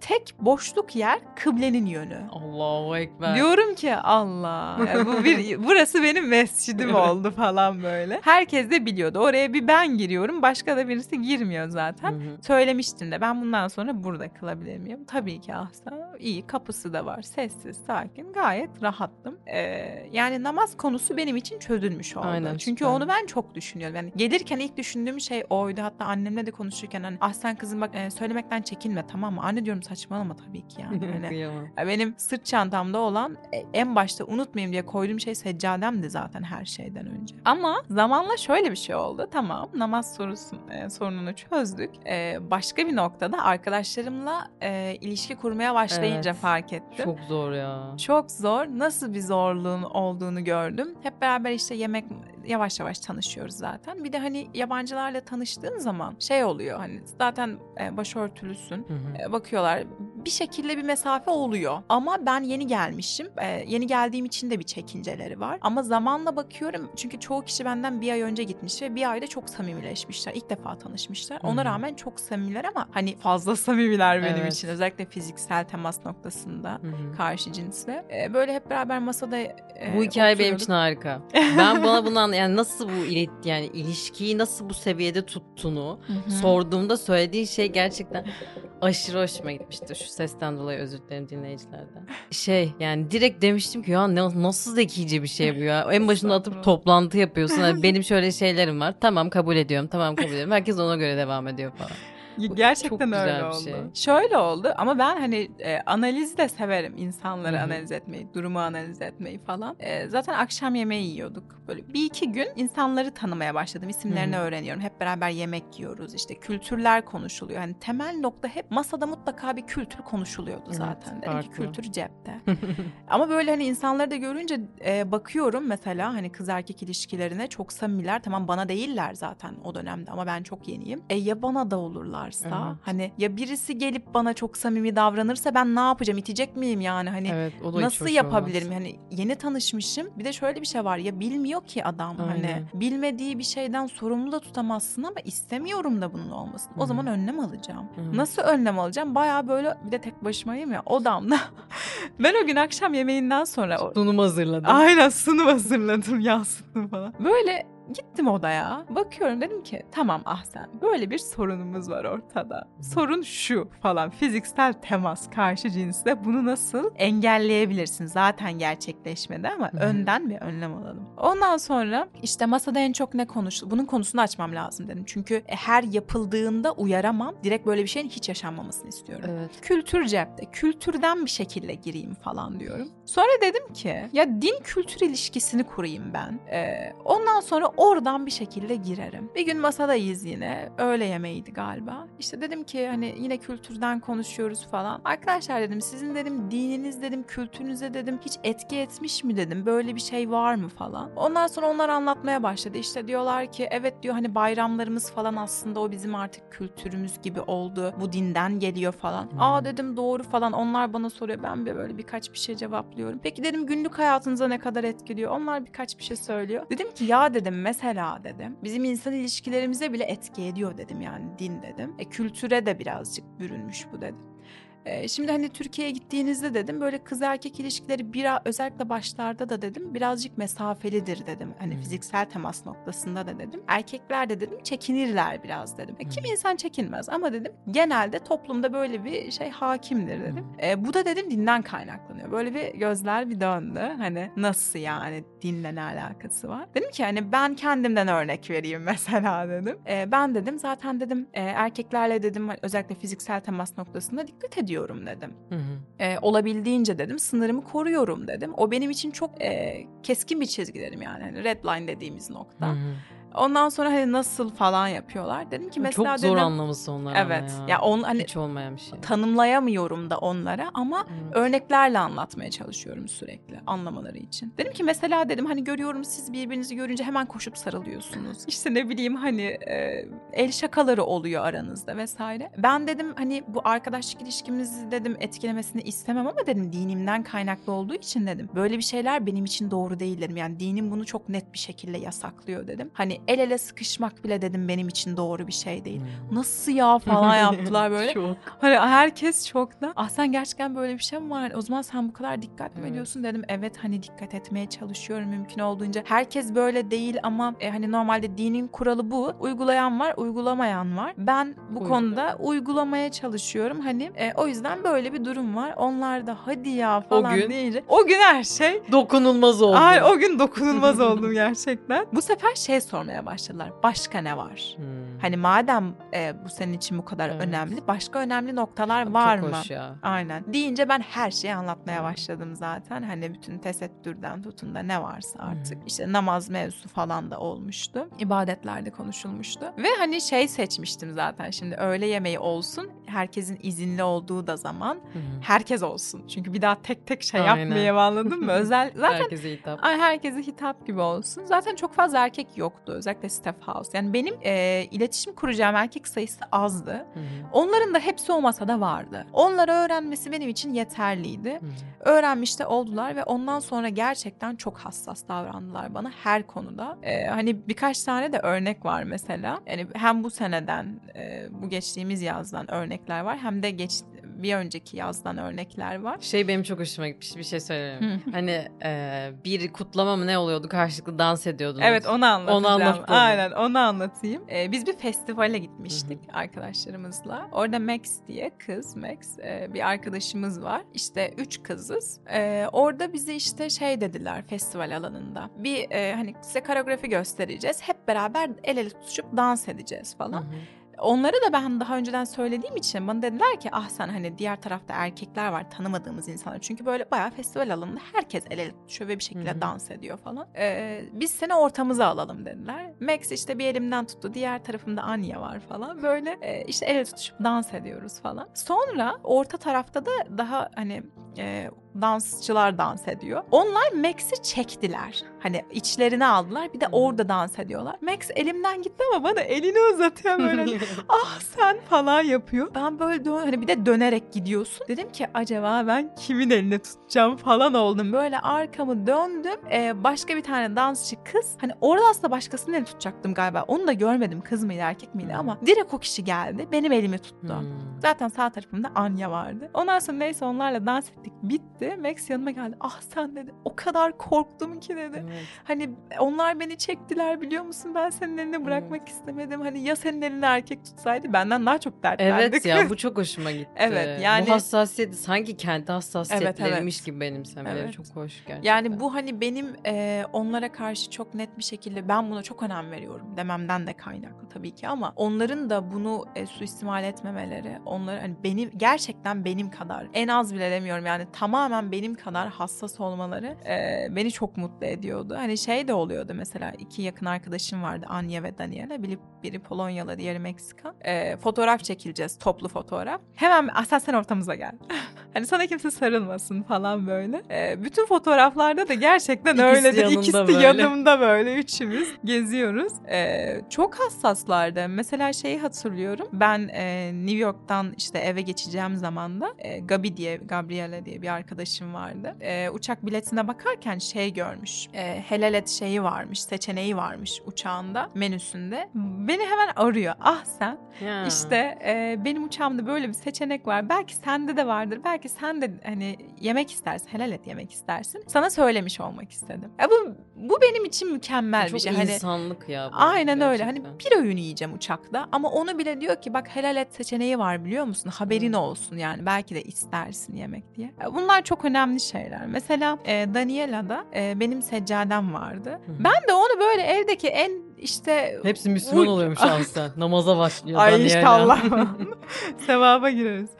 Tek boşluk yer kıblenin yönü. Allahu Ekber. Diyorum ki Allah ya bu bir burası benim mescidim oldu falan böyle. Herkes de biliyordu. Oraya bir ben giriyorum. Başka da birisi girmiyor zaten. Hı hı. Söylemiştim de ben bundan sonra burada kılabilir miyim? Tabii ki ahsa. iyi kapısı da var. Sessiz, sakin. Gayet rahattım. Ee, yani namaz konusu benim için çözülmüş oldu. Aynen, Çünkü süper. onu ben çok düşünüyorum. Yani gelirken ilk düşündüğüm şey oydu. Hatta annemle de konuşurken hani ah sen kızım bak e, söylemekten çekinme tamam mı? Anne diyorum saçmalama tabii ki yani. Hani, Kıyamam. ya Benim sırt çantamda olan e, en başta unutmayayım diye koyduğum şey seccademdi zaten her şeyden önce. Ama zamanla şöyle bir şey oldu. Tamam namaz sorusun, e, sorununu çözdük. E, başka bir noktada arkadaşlarımla e, ilişki kurmaya başlayınca Evet. fark ettim. Çok zor ya. Çok zor. Nasıl bir zorluğun olduğunu gördüm. Hep beraber işte yemek yavaş yavaş tanışıyoruz zaten. Bir de hani yabancılarla tanıştığın zaman şey oluyor hani zaten e, başörtülüsün. Hı hı. E, bakıyorlar bir şekilde bir mesafe oluyor. Ama ben yeni gelmişim. Ee, yeni geldiğim için de bir çekinceleri var. Ama zamanla bakıyorum çünkü çoğu kişi benden bir ay önce gitmiş ve bir ayda çok samimileşmişler. İlk defa tanışmışlar. Ona hı. rağmen çok samimiler ama hani fazla samimiler benim Evet. için. Özellikle fiziksel temas noktasında hı. karşı cinsle. Ee, böyle hep beraber masada e, Bu hikaye benim oturuyorduk. için harika. Ben bana bunu anla- yani nasıl bu ilet yani ilişkiyi nasıl bu seviyede tuttuğunu Hı hı. sorduğumda söylediğin şey gerçekten aşırı hoşuma gitmiştir. Şu sesten dolayı özür dilerim dinleyicilerden. Şey yani direkt demiştim ki ya ne, nasıl zekice bir şey bu ya. En başında atıp toplantı yapıyorsun. Hani benim şöyle şeylerim var. Tamam kabul ediyorum. Tamam kabul ediyorum. Herkes ona göre devam ediyor falan. Gerçekten çok güzel öyle oldu. şey. Şöyle oldu ama ben hani e, analizi de severim. insanları Hı hı. analiz etmeyi, durumu analiz etmeyi falan. E, zaten akşam yemeği yiyorduk. Böyle bir iki gün insanları tanımaya başladım. İsimlerini Hı hı. öğreniyorum. Hep beraber yemek yiyoruz. İşte kültürler konuşuluyor. Hani temel nokta hep masada mutlaka bir kültür konuşuluyordu Evet, zaten. Dedim ki farklı. kültür cepte. Ama böyle hani insanları da görünce e, bakıyorum mesela hani kız erkek ilişkilerine çok samimiler. Tamam bana değiller zaten o dönemde ama ben çok yeniyim. E ya bana da olurlarsa Evet. hani ya birisi gelip bana çok samimi davranırsa ben ne yapacağım? İtecek miyim yani? Hani evet Nasıl yapabilirim? olmaz. Yani yeni tanışmışım. Bir de şöyle bir şey var ya bilmiyor ki adam hani Aynen. bilmediği bir şeyden sorumlu da tutamazsın ama istemiyorum da bunun olmasını. O zaman önlem alacağım. Hı. Nasıl önlem alacağım? Baya böyle bir de tek başımayım ya odamda. ben o gün akşam yemeğinden sonra Sunumu hazırladım. Aynen sunum hazırladım, yansıttım falan. Böyle gittim odaya. Bakıyorum dedim ki tamam Ahsen böyle bir sorunumuz var ortada. Sorun şu falan fiziksel temas karşı cinsle bunu nasıl engelleyebilirsin? Zaten gerçekleşmedi ama önden bir önlem alalım. Ondan sonra işte masada en çok ne konuştu? Bunun konusunu açmam lazım dedim. Çünkü her yapıldığında uyaramam. Direkt böyle bir şeyin hiç yaşanmamasını istiyorum Evet. kültür cepte. Kültürden bir şekilde gireyim falan diyorum. Sonra dedim ki ya din kültür ilişkisini kurayım ben. Ee, ondan sonra oradan bir şekilde girerim. Bir gün masadayız yine. Öğle yemeğiydi galiba. İşte dedim ki hani yine kültürden konuşuyoruz falan. Arkadaşlar dedim sizin dedim dininiz dedim kültürünüze dedim hiç etki etmiş mi dedim. Böyle bir şey var mı falan. Ondan sonra onlar anlatmaya başladı. İşte diyorlar ki evet diyor hani bayramlarımız falan aslında o bizim artık kültürümüz gibi oldu. Bu dinden geliyor falan. Hmm. Aa dedim doğru falan. Onlar bana soruyor. Ben böyle birkaç bir şey cevaplıyorum. Peki dedim günlük hayatınıza ne kadar etkiliyor? Onlar birkaç bir şey söylüyor. Dedim ki ya dedim mesela dedim. Bizim insan ilişkilerimize bile etki ediyor dedim yani din dedim. E kültüre de birazcık bürünmüş bu dedim. Şimdi hani Türkiye'ye gittiğinizde dedim böyle kız erkek ilişkileri biraz özellikle başlarda da dedim birazcık mesafelidir dedim. Hani Hmm. fiziksel temas noktasında da dedim. Erkekler de dedim çekinirler biraz dedim. E, kim Hmm. insan çekinmez ama dedim genelde toplumda böyle bir şey hakimdir dedim. E, bu da dedim dinden kaynaklanıyor. Böyle bir gözler bir döndü. Hani nasıl yani dinle ne alakası var? Dedim ki hani ben kendimden örnek vereyim mesela dedim. E, ben dedim zaten dedim e, erkeklerle dedim hani özellikle fiziksel temas noktasında dikkat ediyorum dedim. Hı hı. E, olabildiğince dedim sınırımı koruyorum dedim. O benim için çok e, keskin bir çizgi dedim yani. Hani red line dediğimiz nokta. Hı hı. Ondan sonra hani nasıl falan yapıyorlar. Dedim ki mesela Çok zor dedim, anlaması onlar Evet. ya. Ya on hani Hiç olmayan bir şey. tanımlayamıyorum da onlara ama Evet. örneklerle anlatmaya çalışıyorum sürekli anlamaları için. Dedim ki mesela dedim hani görüyorum siz birbirinizi görünce hemen koşup sarılıyorsunuz. İşte ne bileyim hani e, el şakaları oluyor aranızda vesaire. Ben dedim hani bu arkadaşlık ilişkimizi dedim etkilemesini istemem ama dedim dinimden kaynaklı olduğu için dedim. Böyle bir şeyler benim için doğru değil dedim. Yani dinim bunu çok net bir şekilde yasaklıyor dedim. Hani el ele sıkışmak bile dedim benim için doğru bir şey değil. Hmm. Nasıl ya falan yaptılar böyle. Çok. Hani herkes şokta. Ah sen gerçekten böyle bir şey mi var? O zaman sen bu kadar dikkat mi Evet. ediyorsun dedim. Evet hani dikkat etmeye çalışıyorum mümkün olduğunca. Herkes böyle değil ama e, hani normalde dinin kuralı bu. Uygulayan var, uygulamayan var. Ben bu Uygula. konuda uygulamaya çalışıyorum. Hani e, o yüzden böyle bir durum var. Onlar da hadi ya falan gün- deyince. O gün her şey Dokunulmaz oldu. Ay o gün dokunulmaz oldum gerçekten. Bu sefer şey sormaya başladılar. Başka ne var? Hmm. Hani madem e, bu senin için bu kadar Evet. önemli, başka önemli noktalar Çok var mı? ya. Aynen. Deyince ben her şeyi anlatmaya başladım zaten. Hani bütün tesettürden tutun da ne varsa artık. Hı. İşte namaz mevzusu falan da olmuştu. İbadetlerde konuşulmuştu. Ve hani şey seçmiştim zaten şimdi öğle yemeği olsun. herkesin izinli olduğu da zaman hı. herkes olsun. Çünkü bir daha tek tek şey Aynen. yapmayayım anladın mı? Özel zaten Herkese hitap. Ay herkese hitap gibi olsun. Zaten çok fazla erkek yoktu özellikle staff house. Yani benim e, iletişim kuracağım erkek sayısı azdı. Hı hı. Onların da hepsi o masada vardı. Onları öğrenmesi benim için yeterliydi. Hı hı. Öğrenmiş de oldular ve ondan sonra gerçekten çok hassas davrandılar bana her konuda. E, hani birkaç tane de örnek var mesela. Yani hem bu seneden, e, bu geçtiğimiz yazdan örnekler var hem de geç bir önceki yazdan örnekler var. Şey benim çok hoşuma gitmiş bir şey söyleyeyim. Hani e, bir kutlama mı ne oluyordu karşılıklı dans ediyordunuz. Evet onu anlatacağım. Onu anlat. Aynen onu anlatayım. Ee, biz bir festivale gitmiştik arkadaşlarımızla. Orada Max diye kız Max e, bir arkadaşımız var. İşte üç kızız. Ee, orada bize işte şey dediler festival alanında. Bir e, hani size koreografi göstereceğiz. Hep beraber el ele tutuşup dans edeceğiz falan. hı. Onları da ben daha önceden söylediğim için bana dediler ki ah sen hani diğer tarafta erkekler var tanımadığımız insanlar. Çünkü böyle bayağı festival alanında herkes el ele tutuşuyor ve bir şekilde Hı hı. dans ediyor falan. Ee, biz seni ortamıza alalım dediler. Max işte bir elimden tuttu diğer tarafımda Anya var falan. Böyle e, işte el ele tutuşup dans ediyoruz falan. Sonra orta tarafta da daha hani e, dansçılar dans ediyor. Onlar Max'i çektiler. Hani içlerine aldılar bir de Hı. orada dans ediyorlar. Max elimden gitti ama bana elini uzatıyor böyle. Ah sen falan yapıyor. Ben böyle dön hani bir de dönerek gidiyorsun. Dedim ki acaba ben kimin elini tutacağım falan oldum. Böyle arkamı döndüm. Ee, başka bir tane dansçı kız. Hani orada aslında başkasının elini tutacaktım galiba. Onu da görmedim kız mıydı erkek miydi Hmm. ama direkt o kişi geldi. Benim elimi tuttu. Hmm. Zaten sağ tarafımda Anya vardı. Ondan sonra neyse onlarla dans ettik. Bitti. Max yanıma geldi. Ah sen dedi. O kadar korktum ki dedi. Evet. Hani onlar beni çektiler biliyor musun? Ben senin eline bırakmak istemedim. Hani ya senin elini erkek tutsaydı benden daha çok dertlendik. Evet ya bu çok hoşuma gitti. Evet, yani- Bu hassasiyeti sanki kendi hassasiyetleriymiş evet. gibi benimsemeleri Evet. çok hoş gerçekten. Yani bu hani benim e, onlara karşı çok net bir şekilde ben buna çok önem veriyorum dememden de kaynaklı tabii ki ama onların da bunu e, suistimal etmemeleri, onları hani benim gerçekten benim kadar en az bile demiyorum yani tamamen benim kadar hassas olmaları e, beni çok mutlu ediyordu. Hani şey de oluyordu mesela iki yakın arkadaşım vardı Anya ve Daniela. Biri, biri Polonyalı diğeri Meksika. E, fotoğraf çekileceğiz toplu fotoğraf. Hemen "Ah, sen sen ortamıza gel. hani sana kimse sarılmasın falan böyle. E, bütün fotoğraflarda da gerçekten İkisi öyledir. yanında İkisi böyle. yanımda böyle üçümüz geziyoruz. E, çok hassaslardı. Mesela şeyi hatırlıyorum. Ben e, New York'tan işte eve geçeceğim zaman da e, Gabi diye, Gabriele diye bir arkadaşım vardı. E, uçak biletine bakarken şey görmüş. E, helalet şeyi varmış, seçeneği varmış uçağında, menüsünde. Beni hemen arıyor. Ah sen Ya. işte e, benim uçağımda böyle bir seçenek var. Belki sende de vardır. Belki sen de hani yemek istersin, helal et yemek istersin. Sana söylemiş olmak istedim. Ya bu bu benim için mükemmel çok bir şey. Hani insanlık ya. bu Aynen öyle. Hani gerçekten. bir öğün yiyeceğim uçakta ama onu bile diyor ki bak helal et seçeneği var biliyor musun? Haberin Hmm. olsun yani belki de istersin yemek diye. Bunlar çok önemli şeyler. Mesela e, Daniela'da e, benim seccadem vardı. Hı hı. Ben de onu böyle evdeki en işte Hepsi Müslüman Uy- oluyormuş aslında. Namaza başlıyor. Ay Daniela. işte Allah. Sevaba gireriz.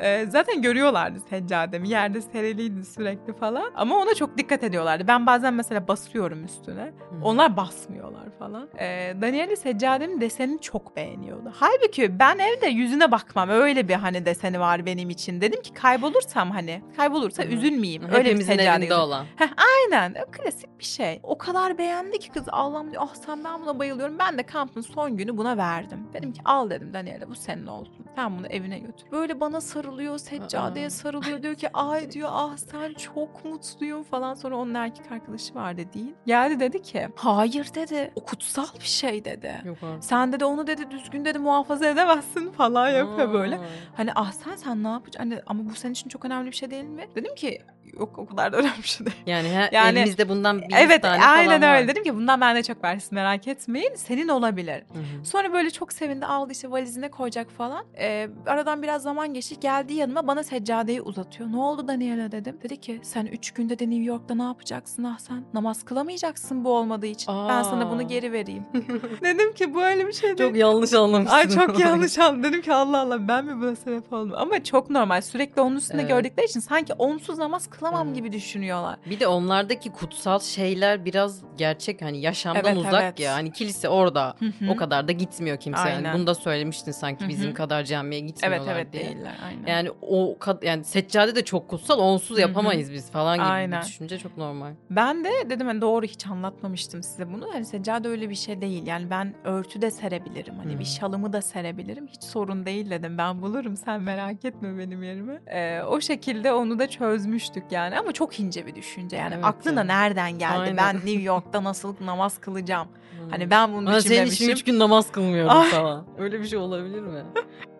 Ee, zaten görüyorlardı seccademi. Yerde seriliydi sürekli falan. Ama ona çok dikkat ediyorlardı. Ben bazen mesela basıyorum üstüne. Hı. Onlar basmıyorlar falan. Ee, Danieli seccademin desenini çok beğeniyordu. Halbuki ben evde yüzüne bakmam. Öyle bir hani deseni var benim için. Dedim ki kaybolursam hani kaybolursa hı. üzülmeyeyim. Öyle bir Hepimizin seccade evinde gözü- olan. Aynen. O klasik bir şey. O kadar beğendi ki kız Allah'ım diyor. Ah sen ben buna bayılıyorum. Ben de kampın son günü buna verdim. Dedim ki al dedim Daniela bu senin olsun. Sen bunu evine götür. Böyle bana sarılıyor. Seccadeye sarılıyor. Diyor ki ay diyor ah sen çok mutluyum falan. Sonra onun erkek arkadaşı vardı değil. Geldi dedi ki hayır dedi. O kutsal bir şey dedi. Yok artık. Sen dedi onu dedi düzgün dedi muhafaza edemezsin falan yapıyor böyle. Hani ah sen sen ne yapacaksın? Hani, ama bu senin için çok önemli bir şey değil mi? Dedim ki yok o kadar da önemli bir şey değil. Yani, he, Yani- elimizde bundan bir Evet tane aynen falan öyle. var. Dedim ki bundan bende çok var siz merak etmeyin. Senin olabilir. Hı hı. Sonra böyle çok sevindi aldı işte valizine koyacak falan. Ee, aradan biraz zaman geçti geldi yanıma bana seccadeyi uzatıyor. Ne oldu Daniela dedim. Dedi ki sen üç günde de New York'ta ne yapacaksın ah sen? Namaz kılamayacaksın bu olmadığı için. Ben sana bunu Aa. geri vereyim. dedim ki bu öyle bir şey değil. Çok yanlış anlamışsın. Ay çok yanlış anladım. Dedim ki Allah Allah ben mi buna sebep oldum? Ama çok normal. Sürekli onun üstünde Evet. gördükleri için sanki onsuz namaz kılamam Evet. gibi düşünüyorlar. Bir de onlardaki kutsal şeyler biraz gerçek hani yaşamdan Evet, uzak evet. ya. Hani kilise orada. Hı hı. O kadar da gitmiyor kimse. Yani Aynen. bunu da söylemiştin sanki Hı bizim kadar camiye gitmiyorlar Evet evet diye. değiller aynen. Yani o yani seccade de çok kutsal onsuz yapamayız biz falan gibi Aynen. bir düşünce çok normal. Ben de dedim hani doğru hiç anlatmamıştım size bunu. Hani seccade öyle bir şey değil. Yani ben örtü de serebilirim. Hani Hmm. bir şalımı da serebilirim. Hiç sorun değil dedim. Ben bulurum sen merak etme benim yerime. Ee, o şekilde onu da çözmüştük yani. Ama çok ince bir düşünce. Yani Evet aklına ya. nereden geldi? Aynen. Ben New York'ta nasıl namaz kılacağım? Hani Hmm. ben bunu Ama senin için düşünmemişim. üç gün namaz kılmıyorum Ay. falan. Öyle bir şey olabilir mi?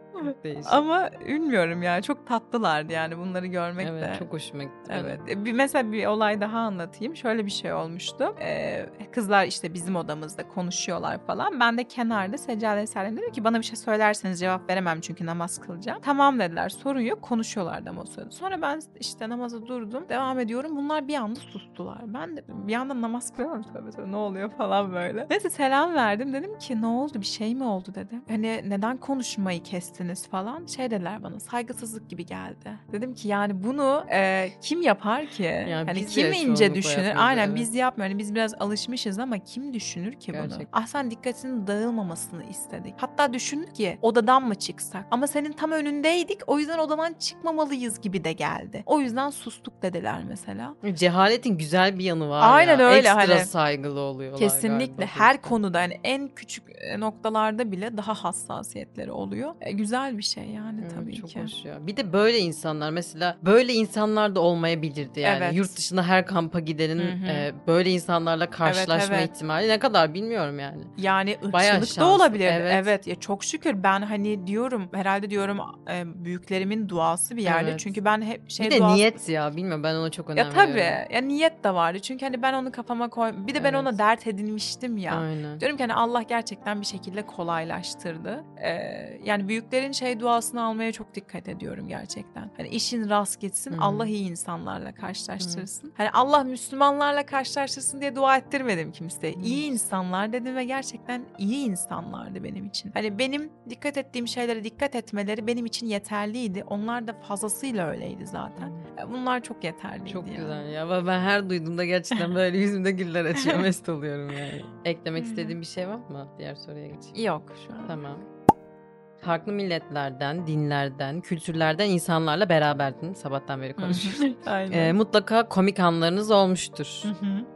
Değişik. Ama bilmiyorum yani çok tatlılardı yani bunları görmek evet de. çok hoşuma gitti. Evet. E, Bir, mesela bir olay daha anlatayım. Şöyle bir şey olmuştu. Ee, kızlar işte bizim odamızda konuşuyorlar falan. Ben de kenarda seccade serdim. Dedim ki bana bir şey söylerseniz cevap veremem çünkü namaz kılacağım. Tamam dediler. Sorun yok. Konuşuyorlardı ama o sırada. Sonra ben işte namaza durdum. Devam ediyorum. Bunlar bir anda sustular. Ben de bir yandan namaz kılıyorum. Tövbe tövbe ne oluyor falan böyle. Neyse selam verdim. Dedim ki ne oldu? Bir şey mi oldu dedim. Hani neden konuşmayı kestiniz falan. Şey dediler bana saygısızlık gibi geldi. Dedim ki yani bunu e, kim yapar ki? Yani hani kim ince düşünür? Aynen evet. biz yapmıyoruz. Hani biz biraz alışmışız ama kim düşünür ki bunu? Gerçekten. Ah sen dikkatinin dağılmamasını istedik. Hatta düşündük ki odadan mı çıksak? Ama senin tam önündeydik. O yüzden odadan çıkmamalıyız gibi de geldi. O yüzden sustuk dediler mesela. Cehaletin güzel bir yanı var Aynen ya. öyle, Ekstra hani. saygılı oluyorlar Kesinlikle galiba. her konuda yani en küçük e, noktalarda bile daha hassasiyetleri oluyor. E, güzel bir şey yani Evet, tabii çok ki. hoş ya. Bir de böyle insanlar mesela böyle insanlar da olmayabilirdi yani. Evet. Yurt dışında her kampa gidenin e, böyle insanlarla karşılaşma evet. ihtimali ne kadar bilmiyorum yani. Yani ırkçılık da olabilir. evet. Evet. ya çok şükür ben hani diyorum herhalde diyorum e, büyüklerimin duası bir yerde. Evet. Çünkü ben hep şey bir de duası... niyet ya bilmiyorum ben ona çok önem Ya tabii. veriyorum. Ya niyet de vardı. Çünkü hani ben onu kafama koy. Bir de ben Evet. ona dert edinmiştim ya. Aynen. Diyorum ki hani Allah gerçekten bir şekilde kolaylaştırdı. Ee, yani büyüklerin şey duasını almaya çok dikkat ediyorum gerçekten. Hani işin rast gitsin, Hı hı. Allah iyi insanlarla karşılaştırsın. Hani Allah Müslümanlarla karşılaştırsın diye dua ettirmedim kimseye. İyi insanlar dedim ve gerçekten iyi insanlardı benim için. Hani benim dikkat ettiğim şeylere dikkat etmeleri benim için yeterliydi. Onlar da fazlasıyla öyleydi zaten. Bunlar çok yeterliydi. Çok yani. güzel ya. Ben- her duyduğumda gerçekten böyle yüzümde güller açıyor. Mest oluyorum yani. Eklemek istediğin bir şey var mı? Diğer soruya geçeyim. Yok şu an. Tamam. Farklı milletlerden, dinlerden, kültürlerden insanlarla beraberdin. Sabahtan beri konuşuyoruz. Aynen. Ee, mutlaka komik anlarınız olmuştur.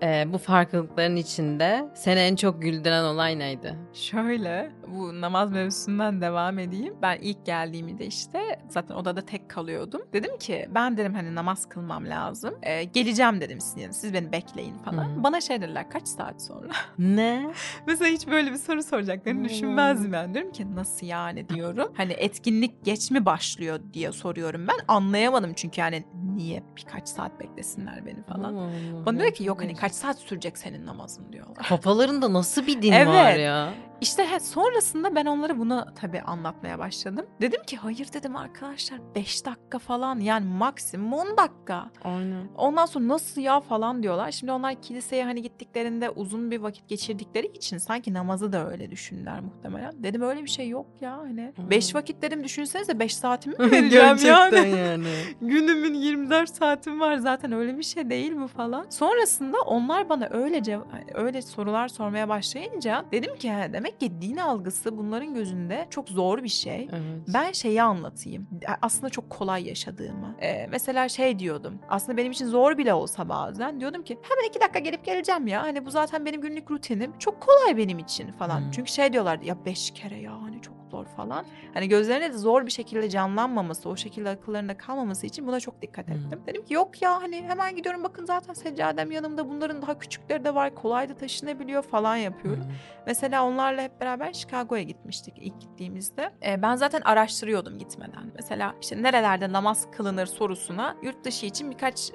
Ee, bu farklılıkların içinde seni en çok güldüren olay neydi? Şöyle bu namaz mevzusundan devam edeyim. Ben ilk geldiğimde işte zaten odada tek kalıyordum. Dedim ki ben dedim hani namaz kılmam lazım. Ee, geleceğim dedim yanınıza. Siz beni bekleyin falan. Hı. Bana şey dediler kaç saat sonra? Ne? Mesela hiç böyle bir soru soracaklarını düşünmezdim ben. Diyorum ki nasıl yani diyorum. Hani etkinlik geç mi başlıyor diye soruyorum ben. Anlayamadım çünkü yani niye birkaç saat beklesinler beni falan. Allah, Bana diyor ki yok hani kaç saat sürecek senin namazın diyorlar. Kafalarında nasıl bir din Evet. var ya? İşte he, sonrasında ben onlara bunu tabii anlatmaya başladım. Dedim ki hayır dedim arkadaşlar 5 dakika falan yani maksimum 10 dakika. Aynen. Ondan sonra nasıl ya falan diyorlar. Şimdi onlar kiliseye hani gittiklerinde uzun bir vakit geçirdikleri için sanki namazı da öyle düşündüler muhtemelen. Dedim öyle bir şey yok ya hani. Hmm. 5 vakit dedim düşünsenize 5 saatimi mi vereceğim yani. yani. Günümün 24 saatim var zaten öyle bir şey değil bu falan. Sonrasında onlar bana öyle öyle sorular sormaya başlayınca dedim ki "He, demek ki din algısı bunların gözünde çok zor bir şey. Evet. Ben şeyi anlatayım. Aslında çok kolay yaşadığımı. Ee, mesela şey diyordum. Aslında benim için zor bile olsa bazen. Diyordum ki hemen iki dakika gelip geleceğim ya. Hani bu zaten benim günlük rutinim. Çok kolay benim için falan. Hmm. Çünkü şey diyorlardı ya beş kere ya hani çok zor falan. Hani gözlerine de zor bir şekilde canlanmaması, o şekilde akıllarında kalmaması için buna çok dikkat Hmm. ettim. Dedim ki yok ya hani hemen gidiyorum bakın zaten seccadem yanımda bunların daha küçükleri de var kolay da taşınabiliyor falan yapıyorum. Hı. Mesela onlarla hep beraber Chicago'ya gitmiştik ilk gittiğimizde. Ee, ben zaten araştırıyordum gitmeden. Mesela işte nerelerde namaz kılınır sorusuna yurt dışı için birkaç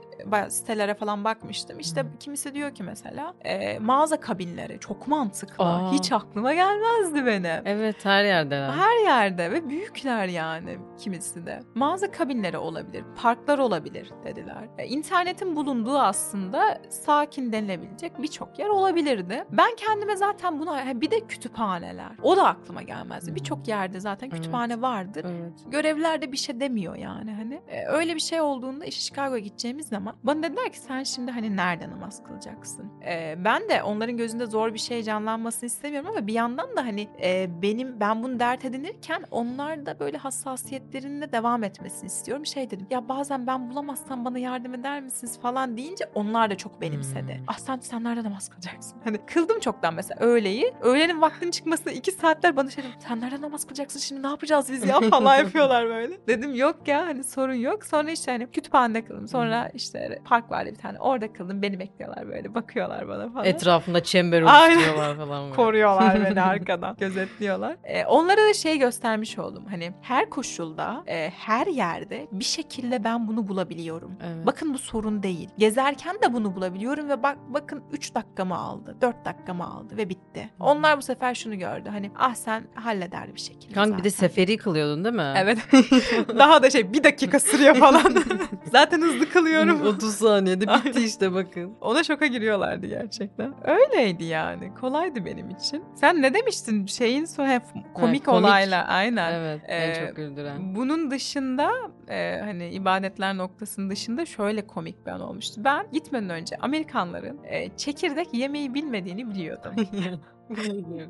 sitelere falan bakmıştım. İşte kimisi diyor ki mesela e, mağaza kabinleri çok mantıklı. Aa. Hiç aklıma gelmezdi benim. Evet her yerde. Her yerde ve büyükler yani kimisi de. Mağaza kabinleri olabilir, parklar olabilir dediler. E, İnternetin bulunduğu aslında sakin denilebilecek birçok yer olabilirdi. Ben kendime zaten buna bir de kütüphaneler. O da aklıma gelmezdi. Birçok yerde zaten Evet. kütüphane vardır. Evet. Görevliler de bir şey demiyor yani hani. E, öyle bir şey olduğunda işte Chicago'ya gideceğimiz zaman zaman. Bana dediler ki sen şimdi hani nerede namaz kılacaksın? Ee, ben de onların gözünde zor bir şey canlanmasını istemiyorum ama bir yandan da hani e, benim ben bunu dert edinirken onlar da böyle hassasiyetlerinde devam etmesini istiyorum. Şey dedim ya bazen ben bulamazsam bana yardım eder misiniz falan deyince onlar da çok benimsedi. Hmm. Ah sen, sen nerede namaz kılacaksın? Hani kıldım çoktan mesela öğleyi. Öğlenin vaktinin çıkmasına iki saatler bana şey dedim. Sen nerede namaz kılacaksın şimdi ne yapacağız biz ya falan yapıyorlar böyle. Dedim yok ya hani sorun yok. Sonra işte hani kütüphanede kıldım. Sonra işte park vardı bir tane orada kıldım. Beni bekliyorlar böyle bakıyorlar bana falan. Etrafında çember oluşturuyorlar falan. böyle. Koruyorlar beni arkadan. Gözetliyorlar. Ee, onlara da şey göstermiş oldum. Hani her koşulda, e, her yerde bir şekilde ben bunu bulabiliyorum. Evet. Bakın bu sorun değil. Gezerken de bunu bulabiliyorum ve bak bakın 3 dakikamı aldı, 4 dakikamı aldı ve bitti. Onlar bu sefer şunu gördü. Hani ah sen halleder bir şekilde. Kanka bir de zaten." seferi kılıyordun değil mi? Evet. Daha da şey bir dakika sürüyor falan. Zaten hızlı kılıyorum. 30 saniyede bitti işte bakın. Ona şoka giriyorlardı gerçekten. Öyleydi yani. Kolaydı benim için. Sen ne demiştin? Şeyin so hep komik, komik. olayla aynen. Evet Ee, en çok güldüren. Bunun dışında e, hani ibadetler noktasının dışında şöyle komik bir an olmuştu. Ben gitmeden önce Amerikanların e, çekirdek yemeyi bilmediğini biliyordum.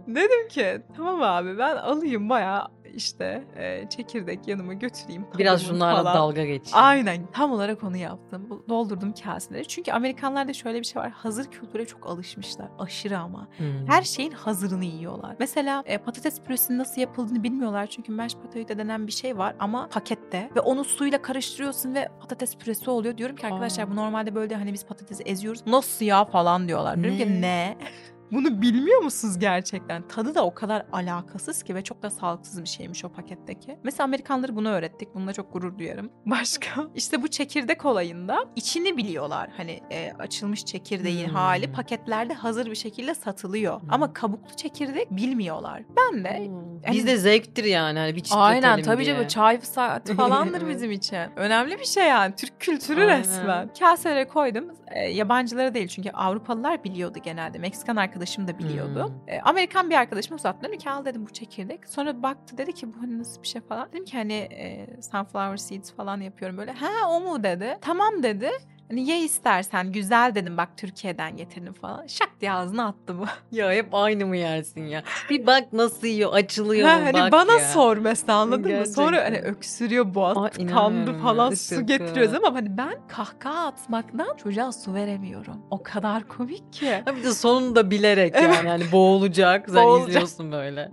Dedim ki tamam abi ben alayım bayağı işte e, çekirdek yanıma götüreyim. Biraz şunlarla falan. dalga geç. Aynen tam olarak onu yaptım. Doldurdum kaseleri. Çünkü Amerikanlarda şöyle bir şey var. Hazır kültüre çok alışmışlar. Aşırı ama. Hmm. Her şeyin hazırını yiyorlar. Mesela e, patates püresinin nasıl yapıldığını bilmiyorlar. Çünkü mashed potato denen bir şey var ama pakette. Ve onu suyla karıştırıyorsun ve patates püresi oluyor. Diyorum ki arkadaşlar Aa. bu normalde böyle hani biz patatesi eziyoruz. Nasıl ya falan diyorlar. Diyorum Ne? ki ne? Bunu bilmiyor musunuz gerçekten? Tadı da o kadar alakasız ki ve çok da sağlıksız bir şeymiş o paketteki. Mesela Amerikanları bunu öğrettik. Bununla çok gurur duyarım. Başka? İşte bu çekirdek olayında içini biliyorlar. Hani e, açılmış çekirdeğin Hmm. hali paketlerde hazır bir şekilde satılıyor. Hmm. Ama kabuklu çekirdek bilmiyorlar. Ben de Hmm. Bizde zevktir yani hani bir Aynen tabii diye. canım çay saati falandır bizim için. Önemli bir şey yani. Türk kültürü Aynen. resmen. Kaselere koydum. E, yabancılara değil çünkü Avrupalılar biliyordu genelde. Meksikan arkadaşım da biliyordu. Hmm. E, Amerikan bir arkadaşım uzattı. Dedim ki al dedim bu çekirdek. Sonra baktı dedi ki bu hani nasıl bir şey falan. Dedim ki hani e, sunflower seeds falan yapıyorum böyle. Ha o mu dedi. Tamam dedi. Hani ye istersen güzel dedim bak Türkiye'den getirdim falan. Şak diye ağzına attı bu. Ya hep aynı mı yersin ya? Bir bak nasıl yiyor, açılıyor Ha, mu hani bak bana ya. sor mesela anladın mı? Sonra hani Gerçekten. öksürüyor boğaz Ay, tıkandı falan ya, su getiriyoruz ama hani ben kahkaha atmaktan çocuğa su veremiyorum. O kadar komik ki. Ha bir de sonunda bilerek Evet. yani hani boğulacak. Sen Boğulacak. izliyorsun böyle.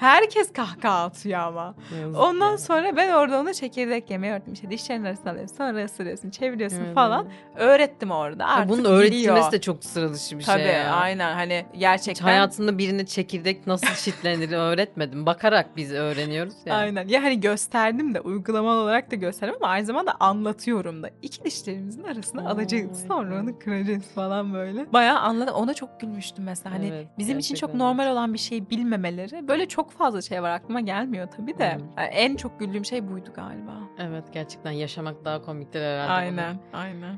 Herkes kahkaha atıyor ama. Yazık Ondan ya. sonra ben orada ona çekirdek yemeği öğrettim. İşte dişlerin arasına alıyorsun sonra ısırıyorsun çeviriyorsun Evet. falan. Öğrettim orada artık Bunun biliyor. öğretilmesi de çok sıra dışı bir Tabii şey ya. aynen hani Hiç gerçekten. hayatında birine çekirdek nasıl çitlenir öğretmedim. Bakarak biz öğreniyoruz ya. Aynen. Ya hani gösterdim de uygulamalı olarak da gösterdim ama aynı zamanda anlatıyorum da. İki dişlerimizin arasına Oo, alacağız. Sonra onu kıracağız falan böyle. Bayağı anladım. Ona çok gülmüştüm mesela. Hani Evet, bizim için çok normal olan bir şeyi bilmemeleri. Böyle çok fazla şey var aklıma gelmiyor tabii de. Hmm. Yani en çok güldüğüm şey buydu galiba. Evet gerçekten yaşamak daha komiktir herhalde. Aynen, aynen.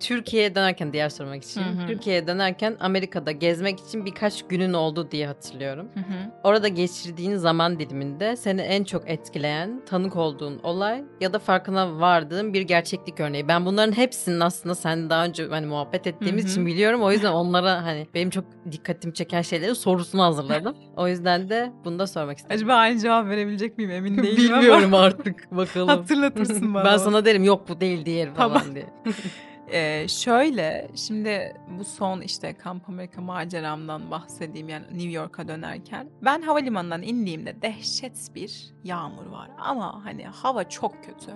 Türkiye'ye dönerken diğer sormak için. Hı hı. Türkiye'ye dönerken Amerika'da gezmek için birkaç günün oldu diye hatırlıyorum. Hı hı. Orada geçirdiğin zaman diliminde seni en çok etkileyen, tanık olduğun olay ya da farkına vardığın bir gerçeklik örneği. Ben bunların hepsinin aslında sen daha önce hani muhabbet ettiğimiz Hı hı. için biliyorum. O yüzden onlara hani benim çok dikkatimi çeken şeyleri sorusunu hazırladım. o yüzden de bunu da sormak istedim. Acaba aynı cevap verebilecek miyim emin değilim Bilmiyorum ama. artık bakalım. Hatırlatırsın bana. ben sana derim yok bu değil diğeri falan Tamam. diye. Ee, şöyle şimdi bu son işte Kamp Amerika maceramdan bahsedeyim yani New York'a dönerken ben havalimanından indiğimde dehşet bir yağmur var ama hani hava çok kötü.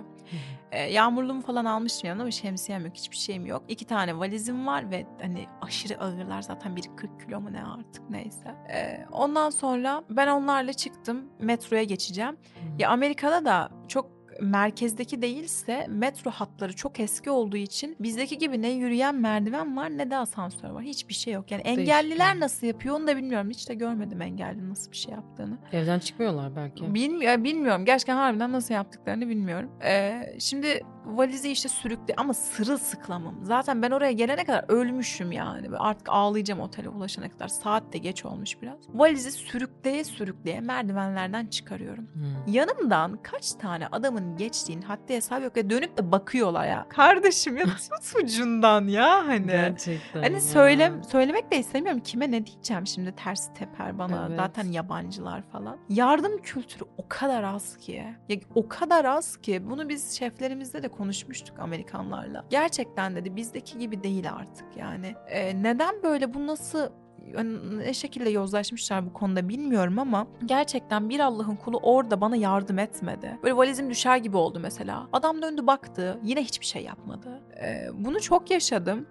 Ee, yağmurluğumu falan almıştım yanımda ama şemsiyem yok hiçbir şeyim yok. İki tane valizim var ve hani aşırı ağırlar zaten biri 40 kilo mu ne artık neyse. Ee, ondan sonra ben onlarla çıktım metroya geçeceğim. Ya Amerika'da da çok merkezdeki değilse metro hatları çok eski olduğu için bizdeki gibi ne yürüyen merdiven var ne de asansör var. Hiçbir şey yok. Yani Değişik engelliler yani. nasıl yapıyor onu da bilmiyorum. Hiç de görmedim engelli nasıl bir şey yaptığını. Evden çıkmıyorlar belki. Bilmiyorum, bilmiyorum. Gerçekten harbiden nasıl yaptıklarını bilmiyorum. Ee, şimdi valizi işte sürükle ama sırılsıklamım. Zaten ben oraya gelene kadar ölmüşüm yani. Artık ağlayacağım otele ulaşana kadar. Saat de geç olmuş biraz. Valizi sürükleye sürükleye merdivenlerden çıkarıyorum. Hmm. Yanımdan kaç tane adamın geçtiğini haddi hesap yok ve dönüp de bakıyorlar ya. Kardeşim ya tut ucundan ya hani. Gerçekten Hani ya. söyle, söylemek de istemiyorum. Kime ne diyeceğim şimdi ters teper bana. Evet. Zaten yabancılar falan. Yardım kültürü o kadar az ki. Ya, o kadar az ki. Bunu biz şeflerimizle de konuşmuştuk Amerikanlarla. Gerçekten dedi bizdeki gibi değil artık yani. Ee, neden böyle bu nasıl ne şekilde yozlaşmışlar bu konuda bilmiyorum ama gerçekten bir Allah'ın kulu orada bana yardım etmedi. Böyle valizim düşer gibi oldu mesela. Adam döndü baktı yine hiçbir şey yapmadı. Ee, bunu çok yaşadım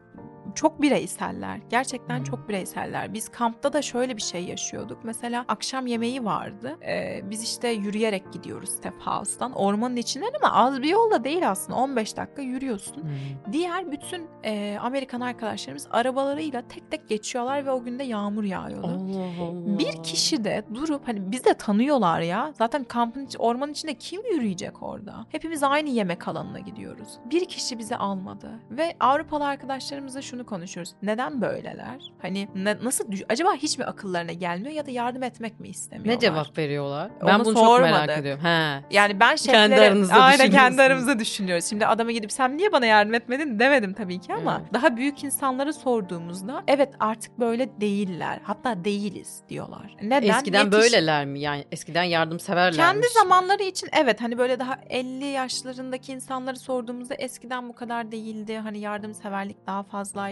çok bireyseller. Gerçekten çok bireyseller. Biz kampta da şöyle bir şey yaşıyorduk. Mesela akşam yemeği vardı. Ee, biz işte yürüyerek gidiyoruz Step House'dan. Ormanın içinden ama az bir yolda değil aslında. 15 dakika yürüyorsun. Hmm. Diğer bütün e, Amerikan arkadaşlarımız arabalarıyla tek tek geçiyorlar ve o günde yağmur yağıyordu. Allah Allah. Bir kişi de durup hani biz de tanıyorlar ya. Zaten kampın ormanın içinde kim yürüyecek orada? Hepimiz aynı yemek alanına gidiyoruz. Bir kişi bizi almadı ve Avrupalı arkadaşlarımızla şunu konuşuyoruz. Neden böyleler? Hani ne- nasıl acaba hiç mi akıllarına gelmiyor ya da yardım etmek mi istemiyorlar? Ne cevap veriyorlar? Onu Ben bunu çok merak sormadık. ediyorum. He. Yani ben şeflere Kendi aranızda aynen kendi aramızda düşünüyoruz. Şimdi adama gidip sen niye bana yardım etmedin demedim tabii ki ama Evet. daha büyük insanlara sorduğumuzda evet artık böyle değiller. Hatta değiliz diyorlar. Neden? Eskiden Yetiş- böyleler mi? Yani eskiden yardımseverler Kendi zamanları için evet hani böyle daha 50 yaşlarındaki insanları sorduğumuzda eskiden bu kadar değildi. Hani yardımseverlik daha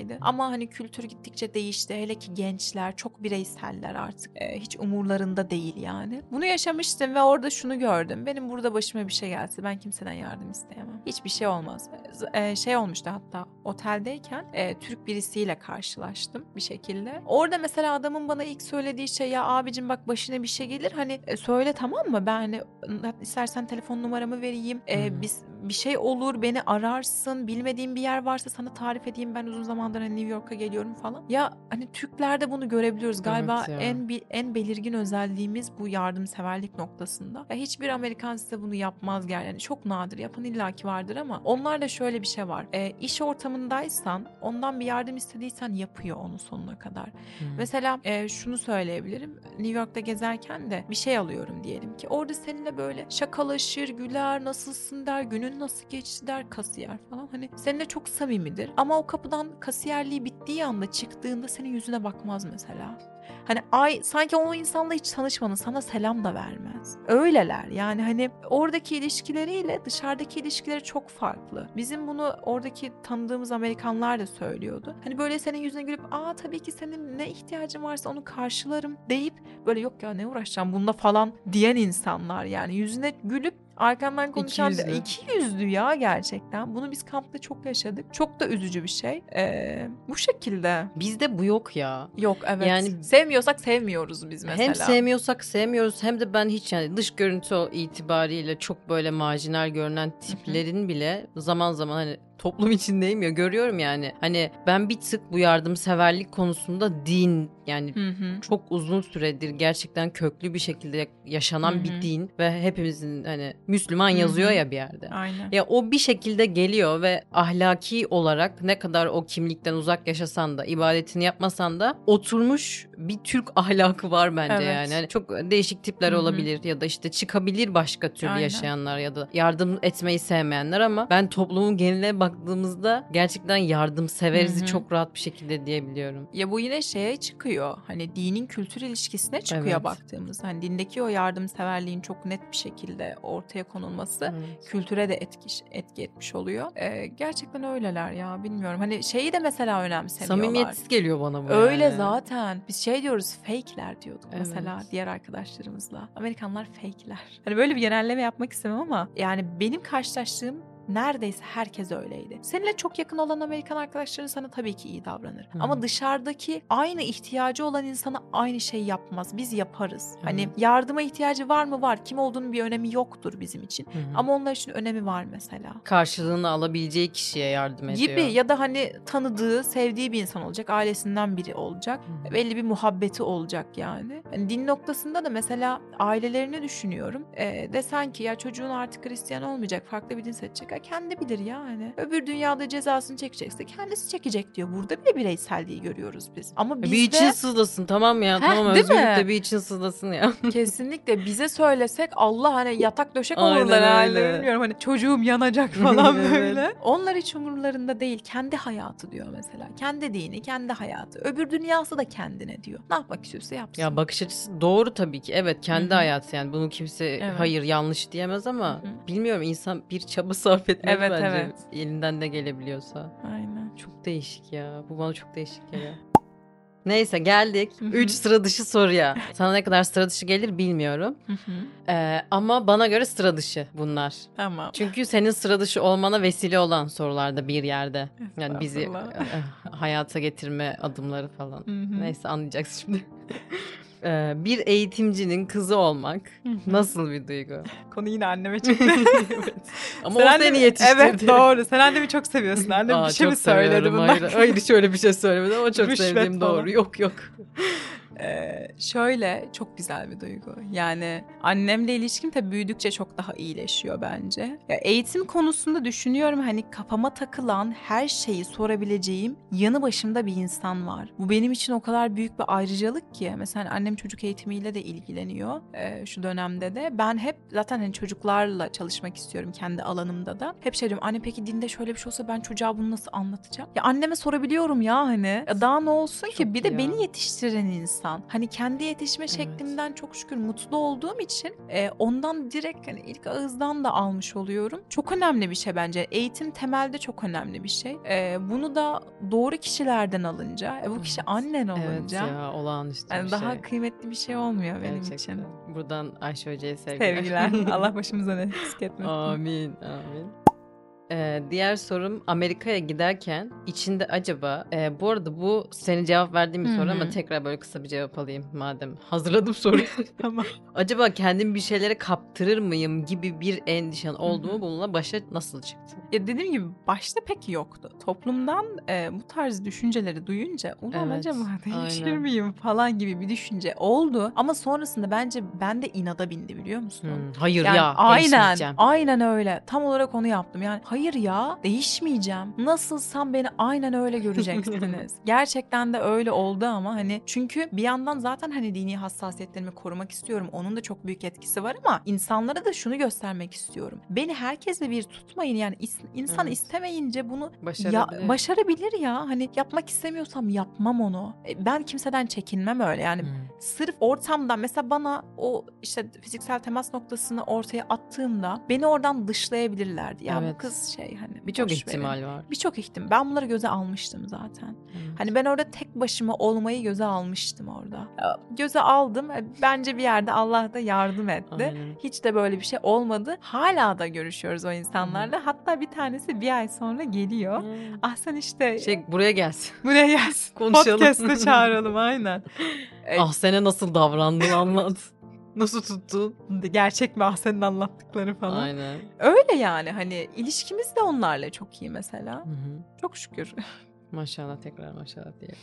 fazlaydı. Ama hani kültür gittikçe değişti. Hele ki gençler çok bireyseller artık. Ee, hiç umurlarında değil yani. Bunu yaşamıştım ve orada şunu gördüm. Benim burada başıma bir şey gelse ben kimseden yardım isteyemem. Hiçbir şey olmaz. E, şey olmuştu hatta oteldeyken e, Türk birisiyle karşılaştım bir şekilde. Orada mesela adamın bana ilk söylediği şey ya abicim bak başına bir şey gelir hani e, söyle tamam mı ben hani istersen telefon numaramı vereyim e, biz bir şey olur beni ararsın bilmediğim bir yer varsa sana tarif edeyim ben uzun zamandır hani New York'a geliyorum falan. Ya hani Türklerde bunu görebiliyoruz galiba Evet ya. en en belirgin özelliğimiz bu yardımseverlik noktasında. Ya hiçbir Amerikan size bunu yapmaz gel yani çok nadir yapan illaki vardır ama onlarda şöyle bir şey var. E, iş ortamındaysan ondan bir yardım istediysen yapıyor onu sonuna kadar. Hmm. Mesela e, şunu söyleyebilirim. New York'ta gezerken de bir şey alıyorum diyelim ki. Orada seninle böyle şakalaşır, güler, nasılsın der, günün nasıl geçti der, kasiyer falan. Hani seninle çok samimidir. Ama o kapıdan kasiyerliği bittiği anda çıktığında senin yüzüne bakmaz mesela. Hani ay sanki o insanla hiç tanışmadın sana selam da vermez. Öyleler yani hani oradaki ilişkileriyle dışarıdaki ilişkileri çok farklı. Bizim bunu oradaki tanıdığımız Amerikanlar da söylüyordu. Hani böyle senin yüzüne gülüp aa tabii ki senin ne ihtiyacın varsa onu karşılarım deyip böyle yok ya ne uğraşacağım bununla falan diyen insanlar yani yüzüne gülüp arkandan konuşan yüzlü. iki yüzlü ya gerçekten. Bunu biz kampta çok yaşadık. Çok da üzücü bir şey. Ee, bu şekilde. Bizde bu yok ya. Yok evet. Yani- sevmiyorsak sevmiyoruz biz mesela. Hem sevmiyorsak sevmiyoruz hem de ben hiç yani dış görüntü itibariyle çok böyle marjinal görünen tiplerin bile zaman zaman hani toplum içindeyim ya görüyorum yani. Hani ben bir tık bu yardımseverlik konusunda din yani Hı hı. çok uzun süredir gerçekten köklü bir şekilde yaşanan Hı hı. bir din ve hepimizin hani Müslüman Hı hı. yazıyor ya bir yerde. Aynen. Ya o bir şekilde geliyor ve ahlaki olarak ne kadar o kimlikten uzak yaşasan da ibadetini yapmasan da oturmuş bir Türk ahlakı var bence Evet. yani. Hani çok değişik tipler Hı hı. olabilir ya da işte çıkabilir başka türlü Aynen. yaşayanlar ya da yardım etmeyi sevmeyenler ama ben toplumun geneline baktığımızda gerçekten yardımseverizi Hı hı. çok rahat bir şekilde diyebiliyorum. Ya bu yine şeye çıkıyor. Hani dinin kültür ilişkisine çıkıyor Evet. baktığımız. Hani dindeki o yardımseverliğin çok net bir şekilde ortaya konulması Evet. kültüre de etki, etki etmiş oluyor. Ee, gerçekten öyleler ya bilmiyorum. Hani şeyi de mesela önemsemiyorlar. Samimiyetsiz geliyor bana bu Öyle yani. zaten. Biz şey diyoruz fake'ler diyorduk Evet. mesela diğer arkadaşlarımızla. Amerikanlar fake'ler. Hani böyle bir genelleme yapmak istemem ama yani benim karşılaştığım neredeyse herkes öyleydi. Seninle çok yakın olan Amerikan arkadaşların sana tabii ki iyi davranır. Hı. Ama dışarıdaki aynı ihtiyacı olan insana aynı şey yapmaz. Biz yaparız. Hani Hı. yardıma ihtiyacı var mı var. Kim olduğunun bir önemi yoktur bizim için. Hı. Ama onlar için önemi var mesela karşılığını alabileceği kişiye yardım ediyor. gibi ya da hani tanıdığı, sevdiği bir insan olacak, ailesinden biri olacak. Hı. Belli bir muhabbeti olacak yani. Hani din noktasında da mesela ailelerini düşünüyorum. Ee, desen ki ya çocuğun artık Hristiyan olmayacak, farklı bir din seçecek. Kendi bilir yani. Öbür dünyada cezasını çekecekse kendisi çekecek diyor. Burada bile bireyselliği görüyoruz biz. Ama bizde Bir için sızlasın tamam ya. Heh, tamam özgürlük de bir için sızlasın ya. kesinlikle bize söylesek Allah hani yatak döşek Aynen olurlar herhalde bilmiyorum hani çocuğum yanacak falan Evet. böyle. Onlar hiç umurlarında değil. Kendi hayatı diyor mesela. Kendi dini, kendi hayatı. Öbür dünyası da kendine diyor. Ne yapmak istiyorsa yapsın. Ya bakış açısı doğru tabii ki. Evet kendi Hı hı. hayatı yani bunu kimse Evet. hayır yanlış diyemez ama Hı hı. bilmiyorum insan bir çaba sarf etmeli Evet, bence. evet. Elinden de gelebiliyorsa. Aynen. Çok değişik ya. Bu bana çok değişik geliyor. Neyse geldik. Üç sıra dışı soruya. Sana ne kadar sıra dışı gelir bilmiyorum. Ee, ama bana göre sıra dışı bunlar. Tamam. Çünkü senin sıra dışı olmana vesile olan sorularda bir yerde. Yani bizi hayata getirme adımları falan. Neyse anlayacaksın şimdi. Ee, bir eğitimcinin kızı olmak nasıl bir duygu? Konu yine anneme çıktı. evet. Ama Sen o annemi- seni yetiştirdi. Evet doğru. Sen annemi çok seviyorsun. Annem Aa, bir şey mi söyledi bundan? Hayır, hayır hiç öyle bir şey söylemedi ama çok Rüşvet sevdiğim falan. doğru. Yok yok. Ee, şöyle çok güzel bir duygu. Yani annemle ilişkim tabii büyüdükçe çok daha iyileşiyor bence. Ya eğitim konusunda düşünüyorum hani kafama takılan her şeyi sorabileceğim yanı başımda bir insan var. Bu benim için o kadar büyük bir ayrıcalık ki. Mesela annem çocuk eğitimiyle de ilgileniyor ee, şu dönemde de. Ben hep zaten hani çocuklarla çalışmak istiyorum kendi alanımda da. Hep şey diyorum anne peki dinde şöyle bir şey olsa ben çocuğa bunu nasıl anlatacağım? Ya anneme sorabiliyorum ya hani. Ya daha ne olsun ki Çok bir de ya. beni yetiştiren insan. Hani kendi yetişme Evet. şeklimden çok şükür mutlu olduğum için e, ondan direkt hani ilk ağızdan da almış oluyorum. Çok önemli bir şey bence. Eğitim temelde çok önemli bir şey. E, bunu da doğru kişilerden alınca, e, bu kişi Evet. annen Evet olunca ya olağanüstü yani bir daha şey. kıymetli bir şey olmuyor benim Gerçekten. için. Buradan Ayşe Hoca'ya sevgiler. Sevgiler. Allah başımıza ne eksik etmesin. Amin, amin. Ee, diğer sorum Amerika'ya giderken içinde acaba e, bu arada bu senin cevap verdiğin bir soru ama tekrar böyle kısa bir cevap alayım madem hazırladım soruyu. Tamam. acaba kendimi bir şeylere kaptırır mıyım gibi bir endişen oldu mu bununla başa nasıl çıktın? Ya dediğim gibi başta pek yoktu. Toplumdan e, bu tarz düşünceleri duyunca ulan Evet, acaba değişir aynen. miyim falan gibi bir düşünce oldu. Ama sonrasında bence bende inada bindi biliyor musun? Hmm, hayır Yani ya aynen aynen öyle. Tam olarak onu yaptım. Yani hayır ya değişmeyeceğim. Nasılsam beni aynen öyle göreceksiniz. Gerçekten de öyle oldu ama hani çünkü bir yandan zaten hani dini hassasiyetlerimi korumak istiyorum. Onun da çok büyük etkisi var ama insanlara da şunu göstermek istiyorum. Beni herkesle bir tutmayın yani insan Evet. istemeyince bunu ya, Başarabilir. başarabilir ya. Hani yapmak istemiyorsam yapmam onu. E, Ben kimseden çekinmem öyle yani Hmm. sırf ortamdan mesela bana o işte fiziksel temas noktasını ortaya attığımda beni oradan dışlayabilirlerdi. Ya Evet. bu kız şey hani Birçok boş verin. ihtimal var. Birçok ihtimal. Ben bunları göze almıştım zaten. Evet. Hani ben orada tek başıma olmayı göze almıştım orada. Göze aldım. Bence bir yerde Allah da yardım etti. Aynen. Hiç de böyle bir şey olmadı. Hala da görüşüyoruz o insanlarla. Hatta bir tanesi bir ay sonra geliyor. Hmm. Ah sen işte Şey buraya gelsin. buraya gelsin. Konuşalım. Podcast'te çağıralım aynen. Ah sene nasıl davrandın anlat. Nasıl tuttun? Gerçek mi ah senin anlattıkları falan. Aynen. Öyle yani hani ilişkimiz de onlarla çok iyi mesela. Hı hı. Çok şükür. Maşallah tekrar maşallah diyelim.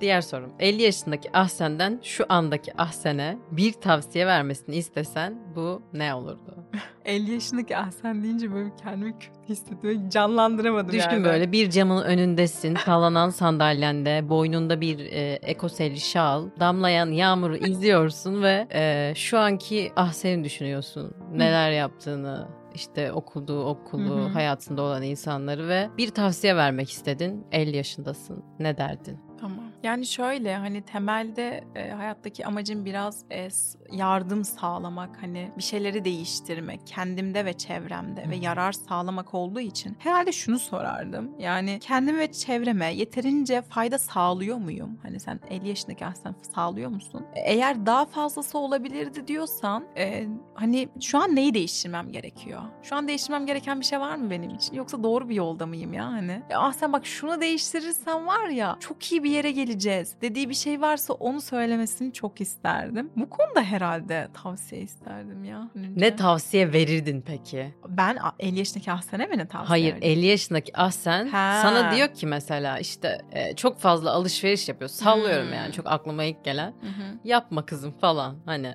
Diğer sorum. 50 yaşındaki Ahsen'den şu andaki Ahsen'e bir tavsiye vermesini istesen bu ne olurdu? 50 yaşındaki ah sen deyince böyle kendimi kötü hissediyorum. Canlandıramadım Düşkün yani. böyle bir camın önündesin, sallanan sandalyende, boynunda bir e, ekoseli şal, damlayan yağmuru izliyorsun ve e, şu anki Ahsen'i düşünüyorsun. Neler yaptığını, işte okuduğu okulu, Hı hı. hayatında olan insanları ve bir tavsiye vermek istedin. 50 yaşındasın. Ne derdin? Tamam. Yani şöyle hani temelde e, hayattaki amacım biraz e, yardım sağlamak hani bir şeyleri değiştirmek kendimde ve çevremde ve Hı hı. yarar sağlamak olduğu için herhalde şunu sorardım. Yani kendim ve çevreme yeterince fayda sağlıyor muyum? Hani sen 50 yaşındaki aslında sağlıyor musun? E, Eğer daha fazlası olabilirdi diyorsan e, hani şu an neyi değiştirmem gerekiyor? Şu an değiştirmem gereken bir şey var mı benim için? Yoksa doğru bir yolda mıyım ya hani? Ah sen bak şunu değiştirirsen var ya çok iyi bir yere geleceğiz dediği bir şey varsa onu söylemesini çok isterdim. Bu konuda herhalde tavsiye isterdim ya. önce. Ne tavsiye verirdin peki? Ben a- 50 yaşındaki Ahsen'e mi ne tavsiye Hayır verdim? 50 yaşındaki Ahsen Ha. sana diyor ki mesela işte e, çok fazla alışveriş yapıyor. Sallıyorum Hmm. yani çok aklıma ilk gelen. Hı. Yapma kızım falan hani.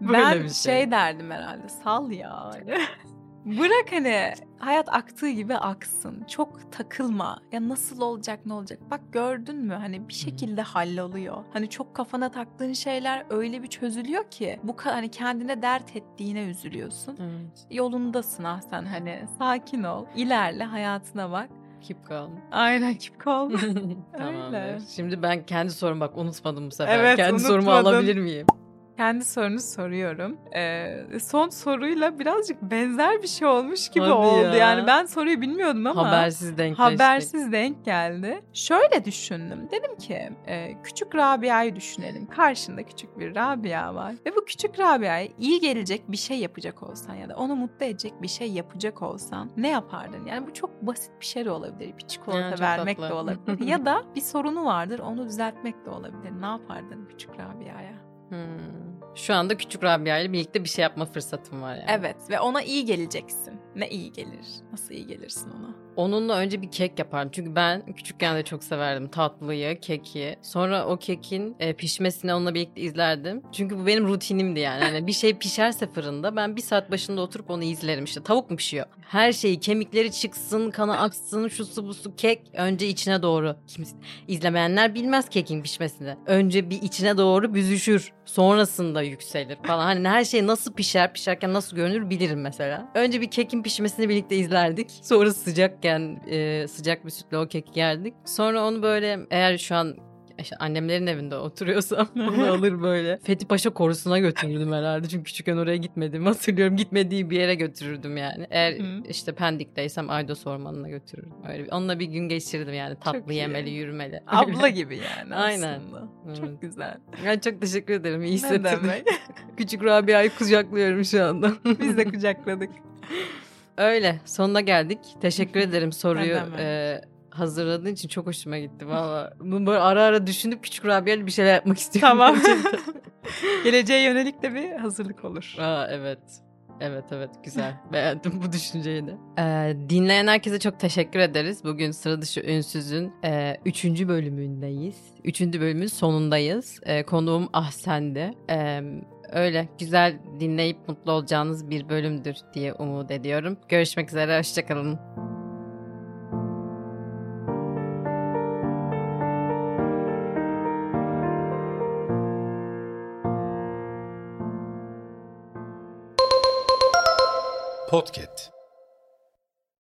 Böyle Ben bir şey. şey. derdim herhalde sal ya. Bırak hani hayat aktığı gibi aksın. Çok takılma. Ya nasıl olacak ne olacak? Bak gördün mü hani bir şekilde halloluyor. Hani çok kafana taktığın şeyler öyle bir çözülüyor ki bu hani kendine dert ettiğine üzülüyorsun. Evet. Yolundasın ah sen hani sakin ol. İlerle hayatına bak. Keep calm. Aynen keep calm. Tamamdır. Şimdi ben kendi sorum bak unutmadım bu sefer. Evet, kendi sorumu unutmadın. alabilir miyim? Kendi sorunu soruyorum. Ee, son soruyla birazcık benzer bir şey olmuş gibi Hadi oldu. ya. Yani ben soruyu bilmiyordum ama Habersiz denkleştik. habersiz denk geldi. Şöyle düşündüm. Dedim ki e, küçük Rabia'yı düşünelim. Karşında küçük bir Rabia var. Ve bu küçük Rabia'ya iyi gelecek bir şey yapacak olsan ya da onu mutlu edecek bir şey yapacak olsan ne yapardın? Yani bu çok basit bir şey de olabilir. Bir çikolata Ya, çok vermek tatlı. de olabilir. ya da bir sorunu vardır onu düzeltmek de olabilir. Ne yapardın küçük Rabia'ya? Hmm. Şu anda küçük Rabia ile birlikte bir şey yapma fırsatım var yani. Evet ve ona iyi geleceksin. Ne iyi gelir? Nasıl iyi gelirsin ona? Onunla önce bir kek yapardım. Çünkü ben küçükken de çok severdim tatlıyı, keki. Sonra o kekin e, pişmesini onunla birlikte izlerdim. Çünkü bu benim rutinimdi yani. Hani bir şey pişerse fırında ben bir saat başında oturup onu izlerim. İşte tavuk mu pişiyor? Her şeyi kemikleri çıksın, kanı aksın, şu su bu su kek önce içine doğru. Kimse, izlemeyenler bilmez kekin pişmesini. Önce bir içine doğru büzüşür. Sonrasında yükselir falan. Hani her şey nasıl pişer, pişerken nasıl görünür bilirim mesela. Önce bir kekin pişmesini birlikte izlerdik. Sonra sıcakken e, sıcak bir sütle o keki yerdik. Sonra onu böyle eğer şu an işte annemlerin evinde oturuyorsam onu alır böyle. Fethi Paşa korusuna götürürdüm herhalde. Çünkü küçükken oraya gitmedim. Hatırlıyorum gitmediği bir yere götürürdüm yani. Eğer Hı. işte Pendik'teysem Aydos Ormanı'na götürürdüm. Öyle bir, onunla bir gün geçirdim yani. Tatlı iyi. yemeli, yürümeli. Abla gibi yani Aynen. aslında. Evet. Çok güzel. Yani çok teşekkür ederim. İyi demek? Küçük Rabia'yı kucaklıyorum şu anda. Biz de kucakladık. Öyle. Sonuna geldik. Teşekkür ederim soruyu e, hazırladığın için çok hoşuma gitti valla. Bunu böyle ara ara düşünüp küçük Rabia'yla bir şeyler yapmak istiyorum. Tamam. Geleceğe yönelik de bir hazırlık olur. Aa, evet. Evet evet güzel. Beğendim bu düşünceyi de. Ee, dinleyen herkese çok teşekkür ederiz. Bugün Sıra Dışı Ünsüz'ün 3. bölümündeyiz. 3. bölümün sonundayız. Ee, konuğum Ahsen'di. Ee, öyle güzel dinleyip mutlu olacağınız bir bölümdür diye umut ediyorum. Görüşmek üzere, hoşçakalın. Podcast.